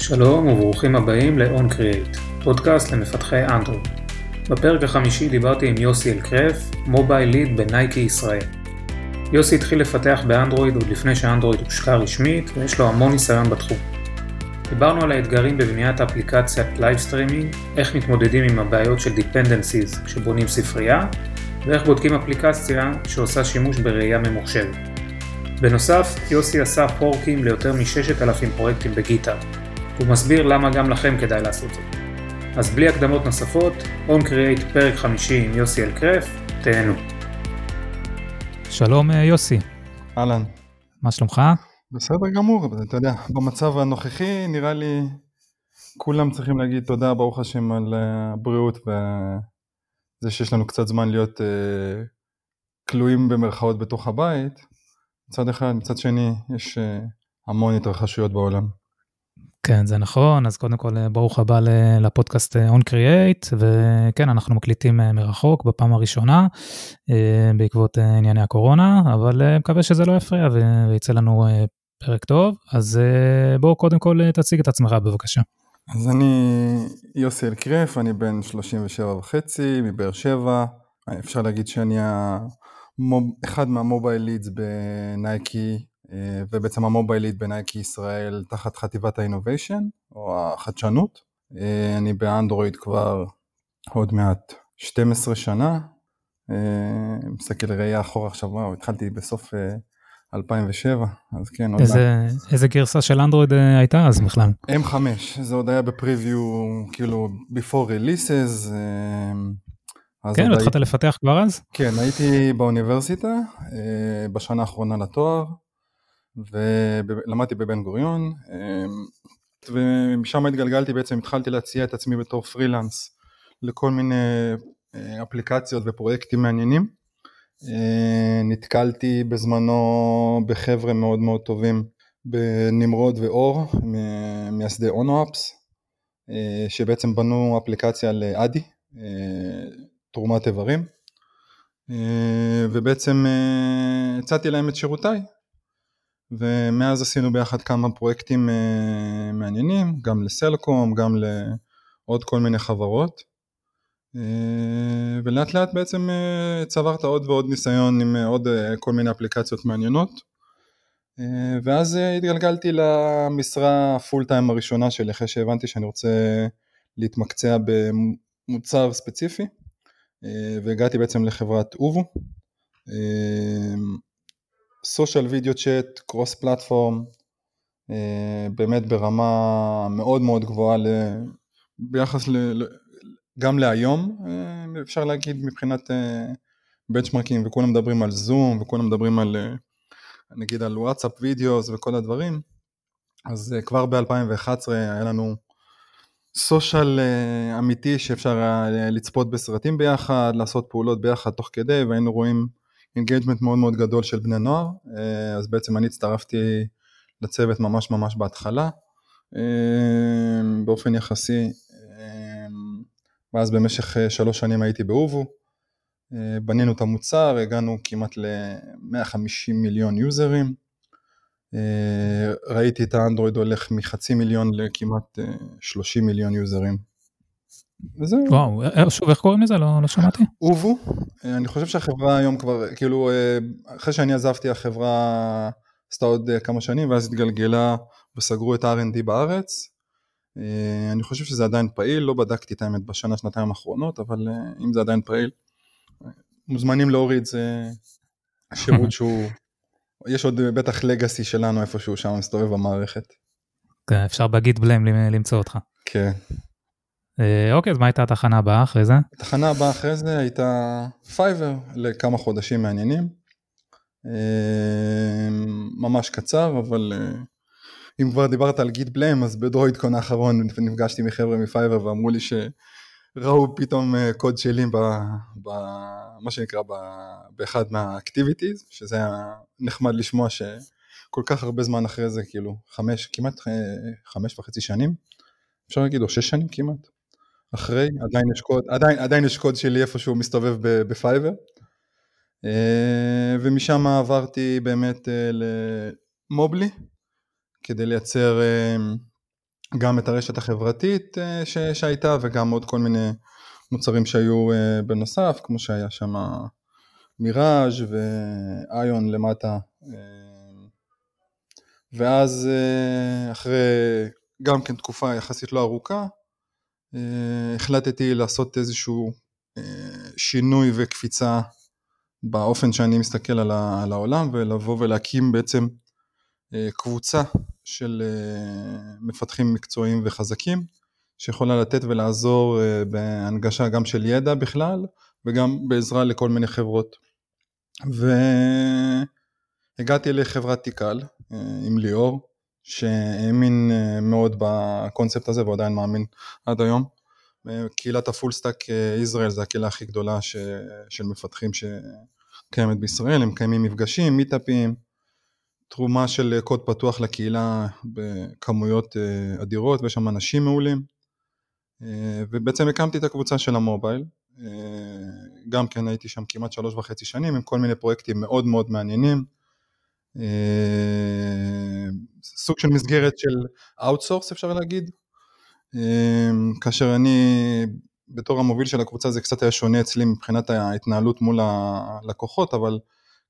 שלום וברוכים הבאים ל-On Create, פודקאסט למפתחי אנדרואיד. בפרק החמישי דיברתי עם יוסי אלקריף, mobile lead בנייקי ישראל. יוסי התחיל לפתח באנדרואיד עוד לפני שאנדרואיד הושק רשמית ויש לו המון ניסיון בתחום. דיברנו על האתגרים בבניית אפליקציית live streaming, איך מתמודדים עם הבעיות של Dependencies כשבונים ספרייה, ואיך בודקים אפליקציה שעושה שימוש בראייה ממוחשבת. בנוסף, יוסי עשה פורקים ליותר מ-6,000 פרויקטים בגיטה. הוא מסביר למה גם לכם כדאי לעשות זאת. אז בלי הקדמות נוספות, On Create פרק 50 עם יוסי אלקרף, תהנו. שלום אה, יוסי, אהלן. מה שלומך? בסדר גמור, אבל אתה יודע, במצב הנוכחי נראה לי כולם צריכים להגיד תודה ברוך השם על אה, הבריאות וזה שיש לנו קצת זמן להיות אה, כלואים במרכאות בתוך הבית. מצד אחד, מצד שני יש אה, המון התרחשויות בעולם. כן, זה נכון, אז קודם כל אה, ברוך הבא לפודקאסט אה, On Create, וכן, אנחנו מקליטים אה, מרחוק בפעם הראשונה, בעקבות ענייני הקורונה, אבל מקווה שזה לא יפריע ויצא לנו פרק טוב, אז בואו קודם כל תציג את עצמך בבקשה. אז אני יוסי אלקרף, אני בן 37 וחצי, מבאר שבע. אפשר להגיד שאני המוב... אחד מהמובייל לידס בנייקי, ובעצם המובייל ליד בנייקי ישראל תחת חטיבת האינוביישן, או החדשנות. אה, אני באנדרואיד כבר עוד מעט 12 שנה. אה, מסתכל ראייה אחורה עכשיו, וואו, התחלתי בסוף אה, 2007, אז כן. איזה, איזה גרסה של אנדרואיד אה, הייתה אז בכלל? M5, זה עוד היה בפריוויו, כאילו, before releases. אה, כן, התחלת הייתי- לפתח כבר אז? כן, הייתי באוניברסיטה אה, בשנה האחרונה לתואר, ולמדתי בבן גוריון, אה, ומשם התגלגלתי בעצם, התחלתי להציע את עצמי בתור פרילנס לכל מיני אה, אפליקציות ופרויקטים מעניינים. אה, נתקלתי בזמנו בחבר'ה מאוד מאוד טובים בנמרוד ואור, מייסדי אונו-אפס, אה, שבעצם בנו אפליקציה לאדי, תרומת איברים, ובעצם הצעתי להם את שירותיי, ומאז עשינו ביחד כמה פרויקטים אה, מעניינים, גם לסלקום, גם לעוד כל מיני חברות. אה, ולאט לאט בעצם אה, צברת עוד ועוד ניסיון עם עוד כל מיני אפליקציות מעניינות. ואז התגלגלתי למשרה הפול טיים הראשונה שלי אחרי שהבנתי שאני רוצה להתמקצע במוצר ספציפי והגעתי בעצם לחברת אובו. סושיאל וידאו צ'אט, קרוס פלטפורם, אה, באמת ברמה מאוד מאוד גבוהה ל- ביחס ל... גם להיום אה, אפשר להגיד מבחינת בנצ'מרקים וכולם מדברים על זום וכולם מדברים על אה, נגיד על WhatsApp videos וכל הדברים. אז אה, כבר ב-2011 היה לנו social אה, אמיתי שאפשר היה לצפות בסרטים ביחד, לעשות פעולות ביחד תוך כדי והיינו רואים engagement מאוד מאוד גדול של בני נוער אה, אז בעצם אני הצטרפתי לצוות ממש ממש בהתחלה אה, באופן יחסי אה, ואז במשך שלוש שנים הייתי באובו בנינו את המוצר, הגענו כמעט ל-150 מיליון יוזרים ראיתי את האנדרואיד הולך מחצי מיליון לכמעט אה, 30 מיליון יוזרים וזהו, וואו, אה, שוב, איך קוראים לזה? לא, לא שמעתי. אובו, אה, אני חושב שהחברה היום כבר, כאילו, אה, אחרי שאני עזבתי החברה עשתה עוד כמה שנים ואז התגלגלה וסגרו את ה-R&D בארץ. אני חושב שזה עדיין פעיל, לא בדקתי את האמת בשנה, שנתיים האחרונות, אבל אם זה עדיין פעיל, מוזמנים להוריד, זה שירות שהוא, יש עוד בטח legacy שלנו איפשהו שם מסתובב במערכת. כן, אפשר ב git blame למצוא אותך. כן. אה, אוקיי, אז מה הייתה התחנה הבאה אחרי זה? התחנה הבאה אחרי זה הייתה Fiverr לכמה חודשים מעניינים. אה, ממש קצר, אבל אה, אם כבר דיברת על git blame, אז ב Droidcon האחרון נפגשתי מחבר'ה מ Fiverr ואמרו לי שראו פתאום קוד שלי ב... ב מה שנקרא ב, באחד מה activities, שזה היה נחמד לשמוע שכל כך הרבה זמן אחרי זה, כאילו חמש, כמעט חמש וחצי שנים, אפשר להגיד, או שש שנים כמעט. אחרי, עדיין יש קוד, עדיין, עדיין יש קוד שלי איפשהו מסתובב ב- ב Fiverr. אה, ומשם עברתי באמת אה, למובלי, כדי לייצר אה, גם את הרשת החברתית שהייתה וגם עוד כל מיני מוצרים שהיו בנוסף, כמו שהיה שם מיראז' ואיון למטה. ואז אחרי גם כן תקופה יחסית לא ארוכה, החלטתי לעשות איזשהו שינוי וקפיצה באופן שאני מסתכל על העולם ולבוא ולהקים בעצם קבוצה של מפתחים מקצועיים וחזקים שיכולה לתת ולעזור בהנגשה גם של ידע בכלל וגם בעזרה לכל מיני חברות. והגעתי לחברת תיקל עם ליאור שהאמין מאוד בקונספט הזה ועדיין מאמין עד היום. קהילת ה Full Stack ישראל זה הקהילה הכי גדולה ש, של מפתחים שקיימת בישראל, הם מקיימים מפגשים, מיטאפים, תרומה של קוד פתוח לקהילה בכמויות אה, אדירות ויש שם אנשים מעולים. אה, ובעצם הקמתי את הקבוצה של המובייל, אה, גם כן הייתי שם כמעט שלוש וחצי שנים עם כל מיני פרויקטים מאוד מאוד מעניינים, סוג של מסגרת של outsource אפשר להגיד, אמ, כאשר אני בתור המוביל של הקבוצה זה קצת היה שונה אצלי מבחינת ההתנהלות מול הלקוחות אבל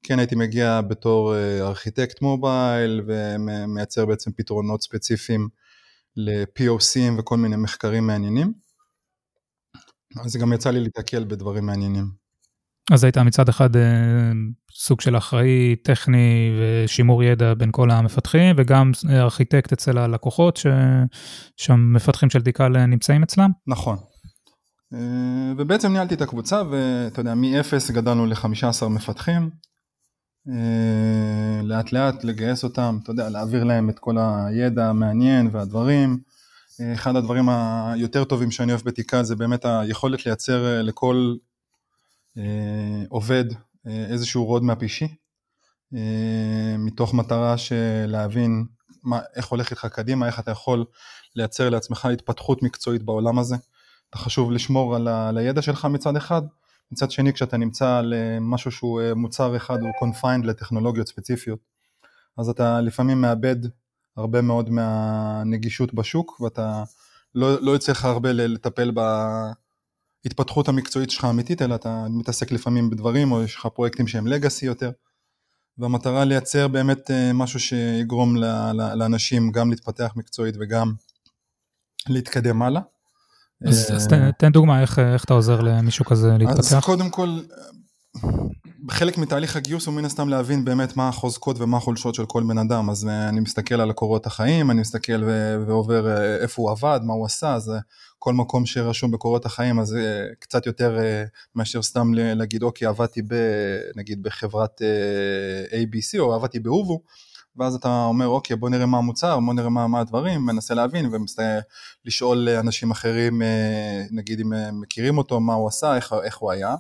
כן הייתי מגיע בתור אה, ארכיטקט מובייל ומייצר בעצם פתרונות ספציפיים ל-POCים וכל מיני מחקרים מעניינים. אז גם יצא לי להתקל בדברים מעניינים. אז היית מצד אחד אה, סוג של אחראי טכני ושימור ידע בין כל המפתחים, וגם ארכיטקט אצל הלקוחות שהמפתחים של דיקל נמצאים אצלם? נכון. אה, ובעצם ניהלתי את הקבוצה, ואתה יודע, מ-0 גדלנו ל-15 מפתחים. אה, לאט לאט לגייס אותם, אתה יודע, להעביר להם את כל הידע המעניין והדברים. אחד הדברים היותר טובים שאני אוהב בתיקה זה באמת היכולת לייצר לכל אה, עובד אה, איזשהו roadmap אישי, אה, מתוך מטרה של להבין מה, איך הולך איתך קדימה, איך אתה יכול לייצר לעצמך התפתחות מקצועית בעולם הזה. אתה חשוב לשמור על, ה, על הידע שלך מצד אחד, מצד שני כשאתה נמצא על משהו שהוא מוצר אחד הוא confined לטכנולוגיות ספציפיות, אז אתה לפעמים מאבד הרבה מאוד מהנגישות בשוק ואתה לא, לא יוצא לך הרבה לטפל ב... ההתפתחות המקצועית שלך אמיתית, אלא אתה מתעסק לפעמים בדברים, או יש לך פרויקטים שהם לגאסי יותר, והמטרה לייצר באמת אה, משהו שיגרום לאנשים גם להתפתח מקצועית וגם להתקדם הלאה. אז, אז תן, תן דוגמה איך, איך אתה עוזר למישהו כזה להתפתח. אז קודם כל, חלק מתהליך הגיוס הוא מן הסתם להבין באמת מה החוזקות ומה החולשות של כל בן אדם, אז אה, אני מסתכל על הקורות החיים, אני מסתכל ועובר אה, איפה הוא עבד, מה הוא עשה, אז כל מקום שרשום בקורות החיים אז אה, קצת יותר אה, מאשר סתם להגיד אוקיי עבדתי ב, נגיד בחברת אה, ABC או עבדתי באובו ואז אתה אומר אוקיי בוא נראה מה המוצר, בוא נראה מה, מה הדברים, מנסה להבין ולשאול אנשים אחרים נגיד אם הם מכירים אותו, מה הוא עשה, איך, איך הוא היה,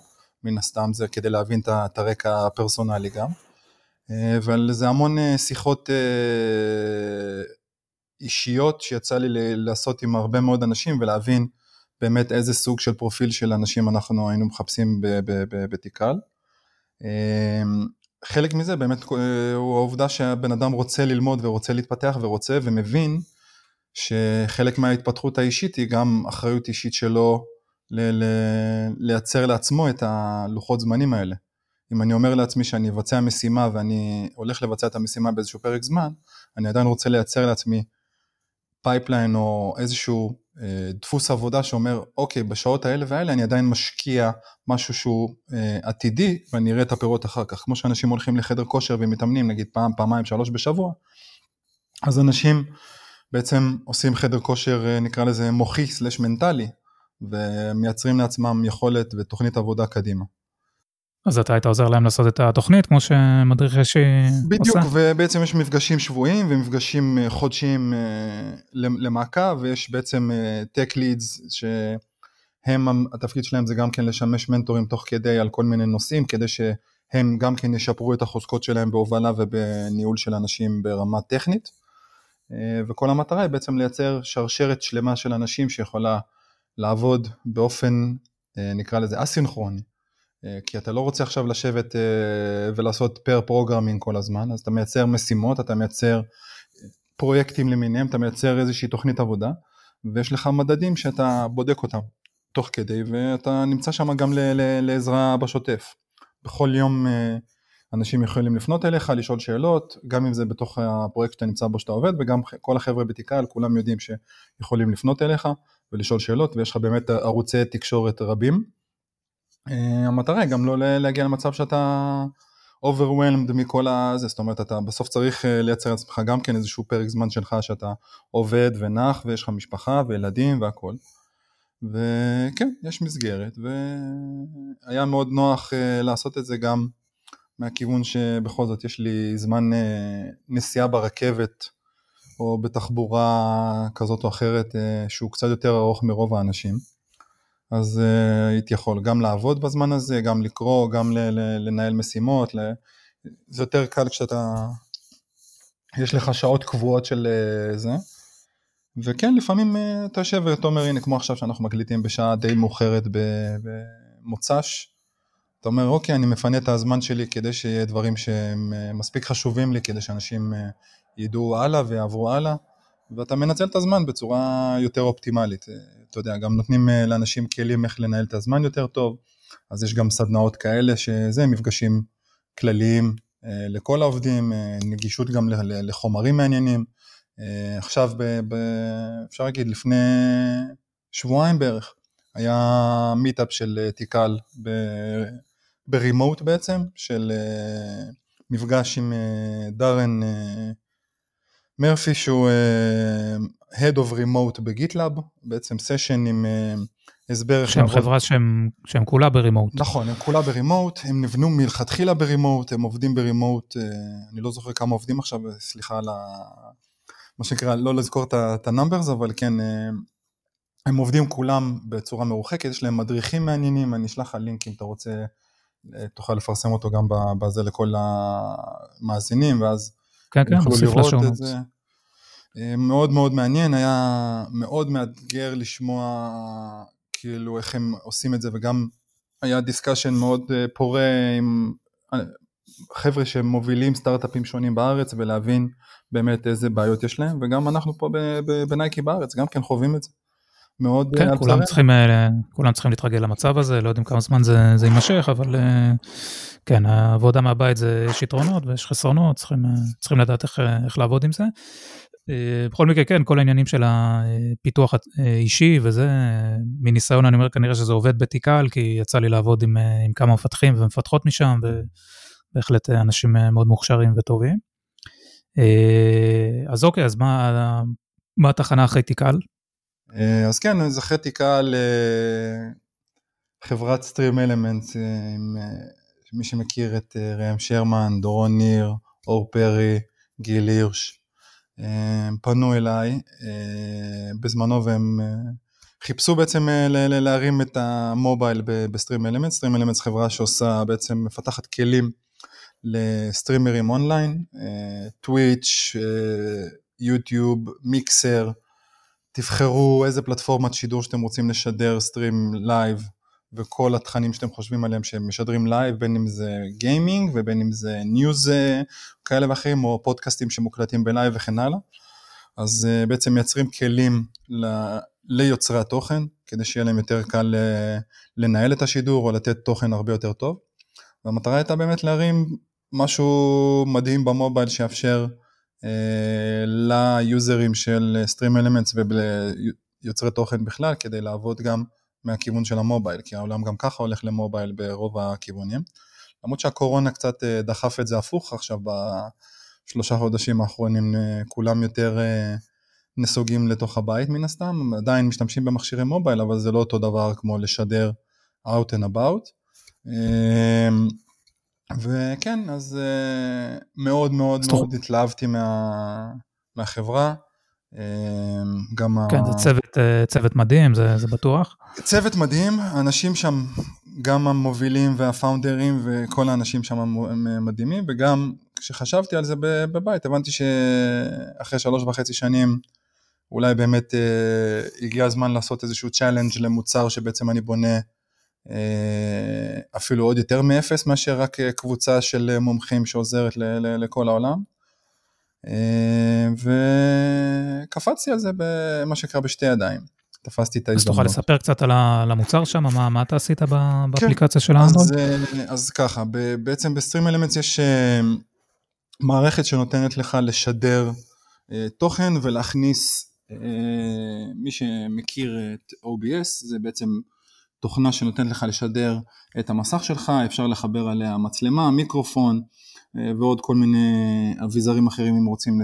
מן הסתם זה כדי להבין את הרקע הפרסונלי גם. אבל זה המון שיחות אישיות שיצא לי לעשות עם הרבה מאוד אנשים ולהבין באמת איזה סוג של פרופיל של אנשים אנחנו היינו מחפשים בתיקל. אמ, חלק מזה באמת אה, הוא העובדה שהבן אדם רוצה ללמוד ורוצה להתפתח ורוצה ומבין שחלק מההתפתחות האישית היא גם אחריות אישית שלו ל- ל- לייצר לעצמו את הלוחות זמנים האלה. אם אני אומר לעצמי שאני אבצע משימה ואני הולך לבצע את המשימה באיזשהו פרק זמן, אני עדיין רוצה לייצר לעצמי pipeline או איזשהו אה, דפוס עבודה שאומר, אוקיי, בשעות האלה והאלה אני עדיין משקיע משהו שהוא אה, עתידי ואני אראה את הפירות אחר כך. כמו שאנשים הולכים לחדר כושר ומתאמנים נגיד פעם, פעמיים, שלוש בשבוע, אז אנשים בעצם עושים חדר כושר, אה, נקרא לזה מוחי slash מנטלי, ומייצרים לעצמם יכולת ותוכנית עבודה קדימה. אז אתה היית עוזר להם לעשות את התוכנית כמו שמדריך ראשי עושה? בדיוק, ובעצם יש מפגשים שבועיים ומפגשים אה, חודשיים אה, למעקב ויש בעצם אה, tech leads שהם, התפקיד שלהם זה גם כן לשמש מנטורים תוך כדי על כל מיני נושאים כדי שהם גם כן ישפרו את החוזקות שלהם בהובלה ובניהול של אנשים ברמה טכנית וכל המטרה היא בעצם לייצר שרשרת שלמה של אנשים שיכולה לעבוד באופן נקרא לזה אסינכרוני כי אתה לא רוצה עכשיו לשבת אה, ולעשות pair programming כל הזמן, אז אתה מייצר משימות, אתה מייצר פרויקטים למיניהם, אתה מייצר איזושהי תוכנית עבודה, ויש לך מדדים שאתה בודק אותם תוך כדי, ואתה נמצא שם גם ל- ל- לעזרה בשוטף. בכל יום אה, אנשים יכולים לפנות אליך, לשאול שאלות, גם אם זה בתוך הפרויקט שאתה נמצא בו שאתה עובד, וגם כל החבר'ה בתיקל, כולם יודעים שיכולים לפנות אליך ולשאול שאלות, ויש לך באמת ערוצי תקשורת רבים. אה, המטרה היא גם לא להגיע למצב שאתה overwhelmed מכל הזה, זאת אומרת אתה בסוף צריך אה, לייצר לעצמך גם כן איזשהו פרק זמן שלך שאתה עובד ונח ויש לך משפחה וילדים והכל. וכן, יש מסגרת והיה מאוד נוח אה, לעשות את זה גם מהכיוון שבכל זאת יש לי זמן נסיעה ברכבת או בתחבורה כזאת או אחרת שהוא קצת יותר ארוך מרוב האנשים. אז uh, הייתי יכול גם לעבוד בזמן הזה, גם לקרוא, גם לנהל משימות, ל- זה יותר קל כשאתה, יש לך שעות קבועות של uh, זה, וכן לפעמים uh, אתה יושב ואתה אומר הנה כמו עכשיו שאנחנו מקליטים בשעה די מאוחרת במוצ"ש, אתה אומר אוקיי אני מפנה את הזמן שלי כדי שיהיה דברים שהם uh, מספיק חשובים לי כדי שאנשים uh, ידעו הלאה ויעברו הלאה, ואתה מנצל את הזמן בצורה יותר אופטימלית. יודע, גם נותנים אה, לאנשים כלים איך לנהל את הזמן יותר טוב, אז יש גם סדנאות כאלה שזה מפגשים כלליים אה, לכל העובדים, אה, נגישות גם לחומרים מעניינים. עכשיו, ב, ב, אפשר להגיד, לפני שבועיים בערך, היה מיטאפ של Tikal ב remote בעצם, של מפגש עם דארן מרפי שהוא Head of Remote ב GitLab, בעצם session עם uh, הסבר שהם לעבוד... חברה שהם, שהם כולה ברימוט. נכון, הם כולה ברימוט, הם נבנו מלכתחילה ברימוט, הם עובדים ברימוט, uh, אני לא זוכר כמה עובדים עכשיו, סליחה על ה... מה שנקרא, לא לזכור את ה-numbers, אבל כן, uh, הם עובדים כולם בצורה מרוחקת, יש להם מדריכים מעניינים, אני אשלח לך לינק אם אתה רוצה, תוכל לפרסם אותו גם בזה לכל המאזינים, ואז כן, כן, נוסיף לשונות. אה, מאוד מאוד מעניין, היה מאוד מאתגר לשמוע כאילו איך הם עושים את זה וגם היה דיסקשן מאוד אה, פורה עם אה, חבר'ה שמובילים סטארט-אפים שונים בארץ ולהבין באמת איזה בעיות יש להם וגם אנחנו פה בנייקי בארץ גם כן חווים את זה. מאוד כן, כולם צריכים, כולם צריכים להתרגל למצב הזה, לא יודעים כמה זמן זה, זה יימשך, אבל כן, העבודה מהבית זה, יש יתרונות ויש חסרונות, צריכים, צריכים לדעת איך, איך לעבוד עם זה. בכל מקרה, כן, כל העניינים של הפיתוח האישי וזה, מניסיון אני אומר כנראה שזה עובד בתיקל, כי יצא לי לעבוד עם, עם כמה מפתחים ומפתחות משם, ובהחלט אנשים מאוד מוכשרים וטובים. אז אוקיי, אז מה, מה התחנה אחרי תיקל? אז כן, אז אחרי תיקל חברת סטרים אלמנטס, מי שמכיר את ראם שרמן, דורון ניר, אור פרי, גיל הירש, פנו אליי אה, בזמנו והם אה, חיפשו בעצם אה, להרים את המובייל ב StreamElements, StreamElements זה חברה שעושה בעצם מפתחת כלים לסטרימרים online, Twitch, YouTube, Mixer, תבחרו איזה פלטפורמת שידור שאתם רוצים לשדר stream live וכל התכנים שאתם חושבים עליהם שהם משדרים live, בין אם זה gaming ובין אם זה news אה, כאלה ואחרים, או פודקאסטים שמוקלטים ב live וכן הלאה. אז אה, בעצם מייצרים כלים ל... ליוצרי התוכן, כדי שיהיה להם יותר קל אה, לנהל את השידור או לתת תוכן הרבה יותר טוב. והמטרה הייתה באמת להרים משהו מדהים במובייל שיאפשר אה, ליוזרים של StreamElements וליוצרי תוכן בכלל, כדי לעבוד גם מהכיוון של המובייל, כי העולם גם ככה הולך למובייל ברוב הכיוונים. למרות שהקורונה קצת אה, דחף את זה הפוך עכשיו בשלושה חודשים האחרונים, אה, כולם יותר אה, נסוגים לתוך הבית מן הסתם, עדיין משתמשים במכשירי מובייל, אבל זה לא אותו דבר כמו לשדר out and about. אמ, וכן, אז מאוד מאוד מאוד התלהבתי מה, מהחברה. אמ, גם כן, ה... זה צוות, אה, צוות מדהים, זה, זה בטוח. צוות מדהים, אנשים שם, גם המובילים וה founderים וכל האנשים שם הם מדהימים, וגם כשחשבתי על זה בבית, הבנתי שאחרי שלוש וחצי שנים, אולי באמת אה, הגיע הזמן לעשות איזשהו challenge למוצר שבעצם אני בונה אה, אפילו עוד יותר מאפס מאשר רק קבוצה של מומחים שעוזרת ל, ל, לכל העולם. וקפצתי על זה במה שנקרא בשתי ידיים. תפסתי את ההזדמנות. אז תוכל לספר קצת על המוצר שם, מה, מה אתה עשית כן. באפליקציה כן. של האנדרואיד? אז, אז ככה, בעצם בסטרים אלמנטס יש מערכת שנותנת לך לשדר תוכן ולהכניס, מי שמכיר את OBS, זה בעצם תוכנה שנותנת לך לשדר את המסך שלך, אפשר לחבר עליה מצלמה, מיקרופון ועוד כל מיני אביזרים אחרים אם רוצים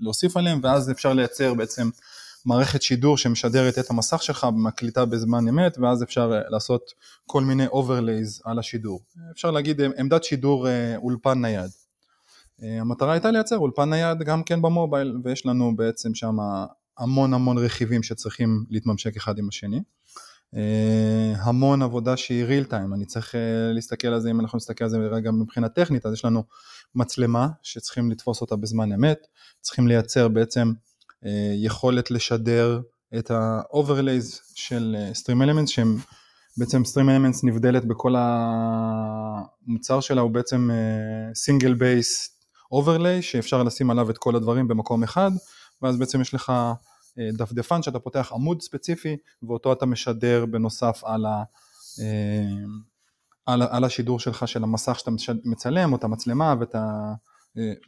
להוסיף עליהם, ואז אפשר לייצר בעצם מערכת שידור שמשדרת את המסך שלך, מקליטה בזמן אמת, ואז אפשר לעשות כל מיני overlays על השידור. אפשר להגיד עמדת שידור אולפן נייד. המטרה הייתה לייצר אולפן נייד גם כן במובייל, ויש לנו בעצם שם המון המון רכיבים שצריכים להתממשק אחד עם השני. המון עבודה שהיא real time, אני צריך להסתכל על זה, אם אנחנו נסתכל על זה רגע מבחינה טכנית, אז יש לנו מצלמה שצריכים לתפוס אותה בזמן אמת, צריכים לייצר בעצם יכולת לשדר את ה-overlays של Stream Elements שהם בעצם Stream Elements נבדלת בכל המוצר שלה. הוא בעצם single base overlay שאפשר לשים עליו את כל הדברים במקום אחד ואז בעצם יש לך דפדפן שאתה פותח עמוד ספציפי ואותו אתה משדר בנוסף על, ה, על, על השידור שלך של המסך שאתה מצלם או את המצלמה ואתה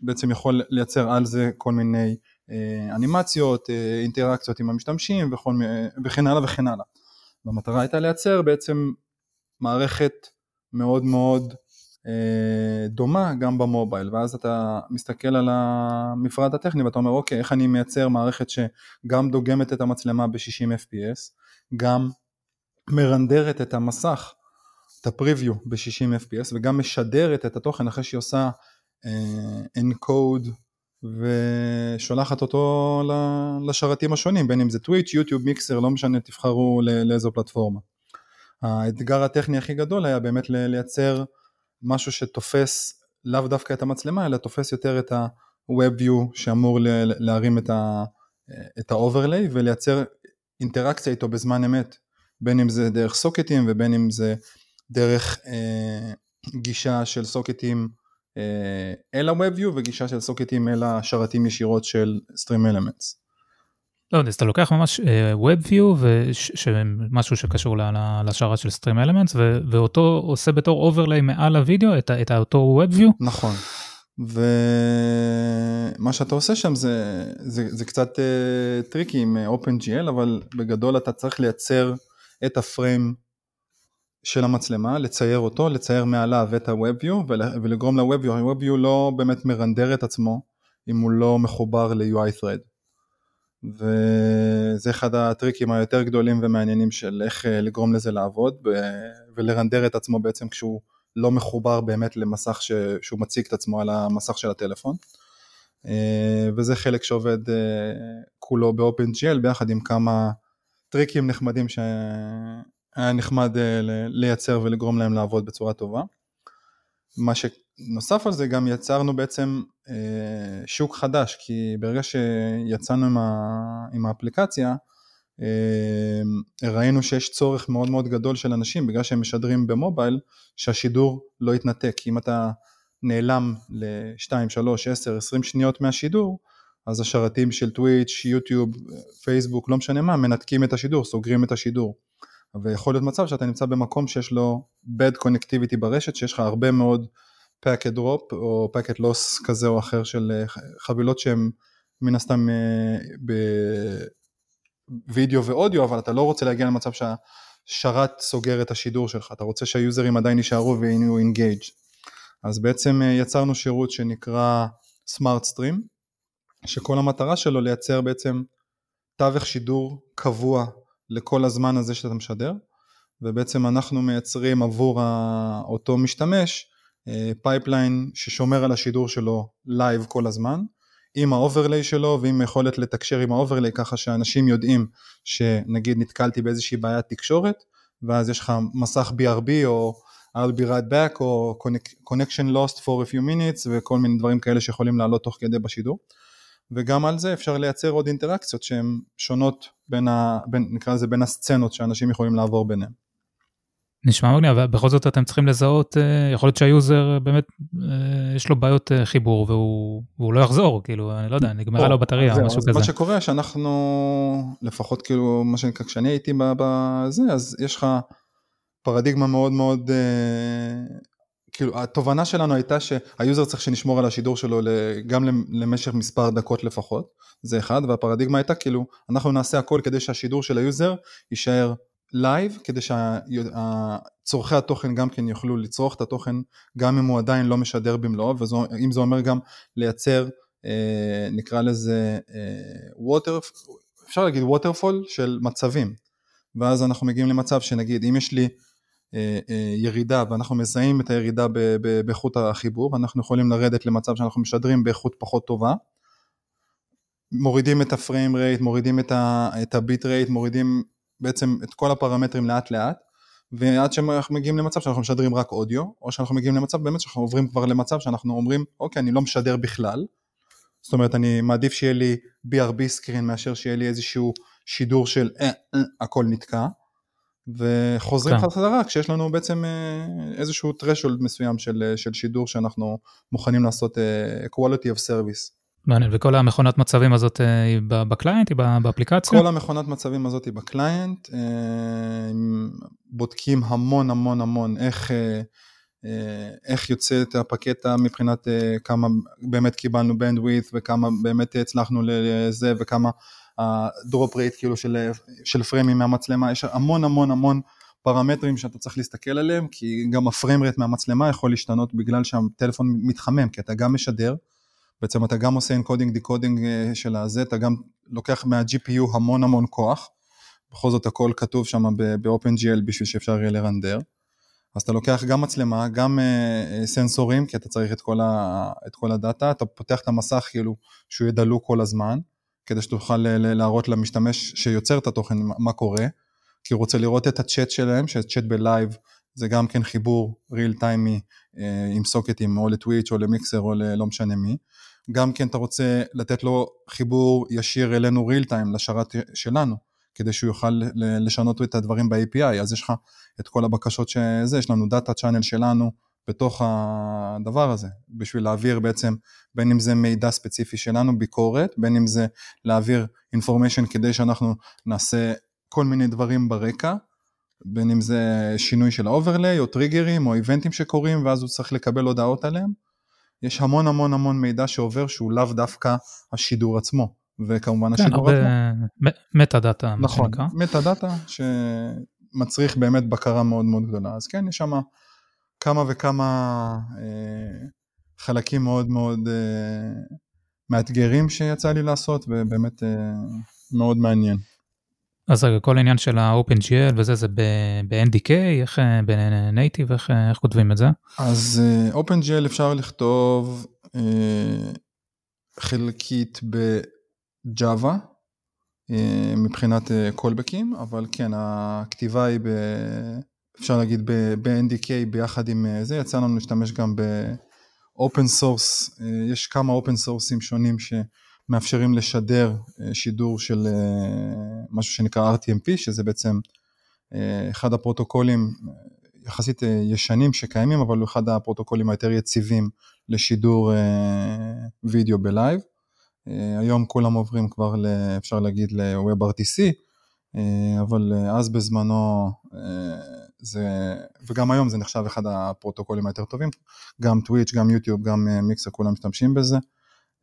בעצם יכול לייצר על זה כל מיני אנימציות, אינטראקציות עם המשתמשים וכל, וכן הלאה וכן הלאה. והמטרה הייתה לייצר בעצם מערכת מאוד מאוד דומה גם במובייל ואז אתה מסתכל על המפרט הטכני ואתה אומר אוקיי איך אני מייצר מערכת שגם דוגמת את המצלמה ב-60 fps גם מרנדרת את המסך את הפריוויו ב-60 fps וגם משדרת את התוכן אחרי שהיא עושה encode ושולחת אותו לשרתים השונים בין אם זה טוויץ', יוטיוב, מיקסר, לא משנה תבחרו לאיזו פלטפורמה. האתגר הטכני הכי גדול היה באמת לייצר משהו שתופס לאו דווקא את המצלמה אלא תופס יותר את ה-Web View שאמור להרים את ה-overlay ולייצר אינטראקציה איתו בזמן אמת בין אם זה דרך socketים ובין אם זה דרך אה, גישה של socketים אה, אל ה-Web View וגישה של socketים אל השרתים ישירות של Stream Elements. לא, אז אתה לוקח ממש uh, WebView, משהו שקשור לשרת של Stream Elements, ואותו עושה בתור overlay מעל הוידאו את, אותו WebView. נכון. ומה שאתה עושה שם זה, זה, זה קצת uh, tricky עם OpenGL, אבל בגדול אתה צריך לייצר את ה frame של המצלמה, לצייר אותו, לצייר מעליו את ה-WebView ולגרום ל-WebView, ה-WebView לא באמת מרנדר את עצמו אם הוא לא מחובר ל-UI thread. וזה אחד הטריקים היותר גדולים ומעניינים של איך אה, לגרום לזה לעבוד ולרנדר את עצמו בעצם כשהוא לא מחובר באמת למסך ש... שהוא מציג את עצמו על המסך של הטלפון. אה, וזה חלק שעובד אה, כולו ב-OpenGL ביחד עם כמה טריקים נחמדים שהיה נחמד לייצר ולגרום להם לעבוד בצורה טובה. מה שנוסף על זה גם יצרנו בעצם אה, שוק חדש, כי ברגע שיצאנו עם, ה, עם האפליקציה, אה, ראינו שיש צורך מאוד מאוד גדול של אנשים, בגלל שהם משדרים במובייל, שהשידור לא יתנתק. אם אתה נעלם ל-2, 3, 10, 20 שניות מהשידור, אז השרתים של טוויץ', יוטיוב, פייסבוק, לא משנה מה, מנתקים את השידור, סוגרים את השידור. ויכול להיות מצב שאתה נמצא במקום שיש לו bad connectivity ברשת, שיש לך הרבה מאוד packet drop או packet loss כזה או אחר של אה, חבילות שהן מן הסתם אה, בווידאו ואודיו, אבל אתה לא רוצה להגיע למצב שהשרת סוגר את השידור שלך, אתה רוצה שהיוזרים עדיין יישארו ויהיו אינגייג'. אז בעצם אה, יצרנו שירות שנקרא Smart Stream, שכל המטרה שלו לייצר בעצם תווך שידור קבוע לכל הזמן הזה שאתה משדר, ובעצם אנחנו מייצרים עבור אותו משתמש pipeline אה, ששומר על השידור שלו live כל הזמן, עם ה overlay שלו ועם יכולת לתקשר עם ה overlay ככה שאנשים יודעים שנגיד נתקלתי באיזושהי בעיית תקשורת, ואז יש לך מסך BRB או I'll be right back או connection lost for a few minutes וכל מיני דברים כאלה שיכולים לעלות תוך כדי בשידור. וגם על זה אפשר לייצר עוד אינטראקציות שהן שונות בין, ה, בין נקרא לזה בין הסצנות שאנשים יכולים לעבור ביניהם. נשמע מגניב, אבל בכל זאת אתם צריכים לזהות, אה, יכול להיות שהיוזר באמת אה, יש לו בעיות אה, חיבור והוא, והוא לא יחזור, כאילו, אני לא יודע, נגמרה לו בטריה או משהו כזה. מה שקורה שאנחנו, לפחות כאילו, מה שנקרא, כשאני הייתי בזה, אז יש לך פרדיגמה מאוד מאוד, כאילו, התובנה שלנו הייתה שה user צריך שנשמור על השידור שלו גם למשך מספר דקות לפחות, זה אחד, והפרדיגמה הייתה כאילו, אנחנו נעשה הכל כדי שהשידור של ה user יישאר live כדי שצורכי התוכן גם כן יוכלו לצרוך את התוכן גם אם הוא עדיין לא משדר במלואו ואם זה אומר גם לייצר אה, נקרא לזה water, אה, אפשר להגיד ווטרפול של מצבים. ואז אנחנו מגיעים למצב שנגיד אם יש לי אה, ירידה ואנחנו מזהים את הירידה באיכות החיבור אנחנו יכולים לרדת למצב שאנחנו משדרים באיכות פחות טובה. מורידים את הפריים רייט, מורידים את הביט רייט, מורידים בעצם את כל הפרמטרים לאט לאט, ועד שאנחנו מגיעים למצב שאנחנו משדרים רק אודיו, או שאנחנו מגיעים למצב באמת שאנחנו עוברים כבר למצב שאנחנו אומרים, אוקיי, אני לא משדר בכלל, זאת אומרת, אני מעדיף שיהיה לי BRB screen מאשר שיהיה לי איזשהו שידור של אה, אה, הכל נתקע, וחוזרים כן. חזרה כשיש לנו בעצם אה, איזשהו threshold מסוים של, אה, של שידור שאנחנו מוכנים לעשות uh, quality of service. מעניין, וכל המכונת מצבים הזאת אה, היא ב client, היא באפליקציה? כל המכונת מצבים הזאת היא ב client, אה, בודקים המון המון המון איך, אה, איך יוצאת הפקטה מבחינת כמה באמת קיבלנו bandwidth וכמה באמת הצלחנו לזה וכמה ה drop rate כאילו של, של פריימים מהמצלמה, יש המון המון המון פרמטרים שאתה צריך להסתכל עליהם, כי גם הפריים מהמצלמה יכול להשתנות בגלל שהטלפון מתחמם, כי אתה גם משדר, בעצם אתה גם עושה encoding decoding אה, של הזה, אתה גם לוקח מה-GPU המון המון כוח, בכל זאת הכל כתוב שם ב-OpenGL בשביל שאפשר יהיה לרנדר. אז אתה לוקח גם מצלמה, גם uh, סנסורים, כי אתה צריך את כל, ה, את כל ה data, אתה פותח את המסך כאילו שהוא יהיה דלוק כל הזמן, כדי שתוכל להראות למשתמש שיוצר את התוכן מה קורה, כי הוא רוצה לראות את הצ'אט שלהם, שצ'אט ב live זה גם כן חיבור real time-י uh, עם סוקטים או לטוויץ' או למיקסר או ללא משנה מי. גם כן אתה רוצה לתת לו חיבור ישיר אלינו real time לשרת שלנו, כדי שהוא יוכל לשנות את הדברים ב-API, אז יש לך את כל הבקשות שזה, יש לנו data channel שלנו בתוך הדבר הזה, בשביל להעביר בעצם, בין אם זה מידע ספציפי שלנו, ביקורת, בין אם זה להעביר information כדי שאנחנו נעשה כל מיני דברים ברקע, בין אם זה שינוי של ה overlay או טריגרים או event ים שקורים ואז הוא צריך לקבל הודעות עליהם. יש המון המון המון מידע שעובר שהוא לאו דווקא השידור עצמו, וכמובן כן, השידור עצמו. מטה דאטה, נכון, מטה דאטה שמצריך באמת בקרה מאוד מאוד גדולה, אז כן, יש שם כמה וכמה אה, חלקים מאוד מאוד אה, מאתגרים שיצא לי לעשות, ובאמת אה, מאוד מעניין. אז רגע, כל העניין של ה-OpenGL וזה, זה ב-NDK, איך ב-Native, איך, איך כותבים את זה? אז uh, OpenGL אפשר לכתוב uh, חלקית ב-Java, uh, מבחינת uh, callbacks, אבל כן, הכתיבה היא, ב, אפשר להגיד, ב-NDK ביחד עם uh, זה, יצא לנו להשתמש גם ב-open source, uh, יש כמה open sourceים שונים ש... מאפשרים לשדר אה, שידור של אה, משהו שנקרא RTMP, שזה בעצם אה, אחד הפרוטוקולים יחסית ישנים שקיימים, אבל הוא אחד הפרוטוקולים היותר יציבים לשידור וידאו ב live. היום כולם עוברים כבר, אפשר להגיד, ל-WebRTC, אבל אז בזמנו זה, וגם היום זה נחשב אחד הפרוטוקולים היותר טובים, גם טוויץ', גם יוטיוב, גם מיקסר, כולם משתמשים בזה.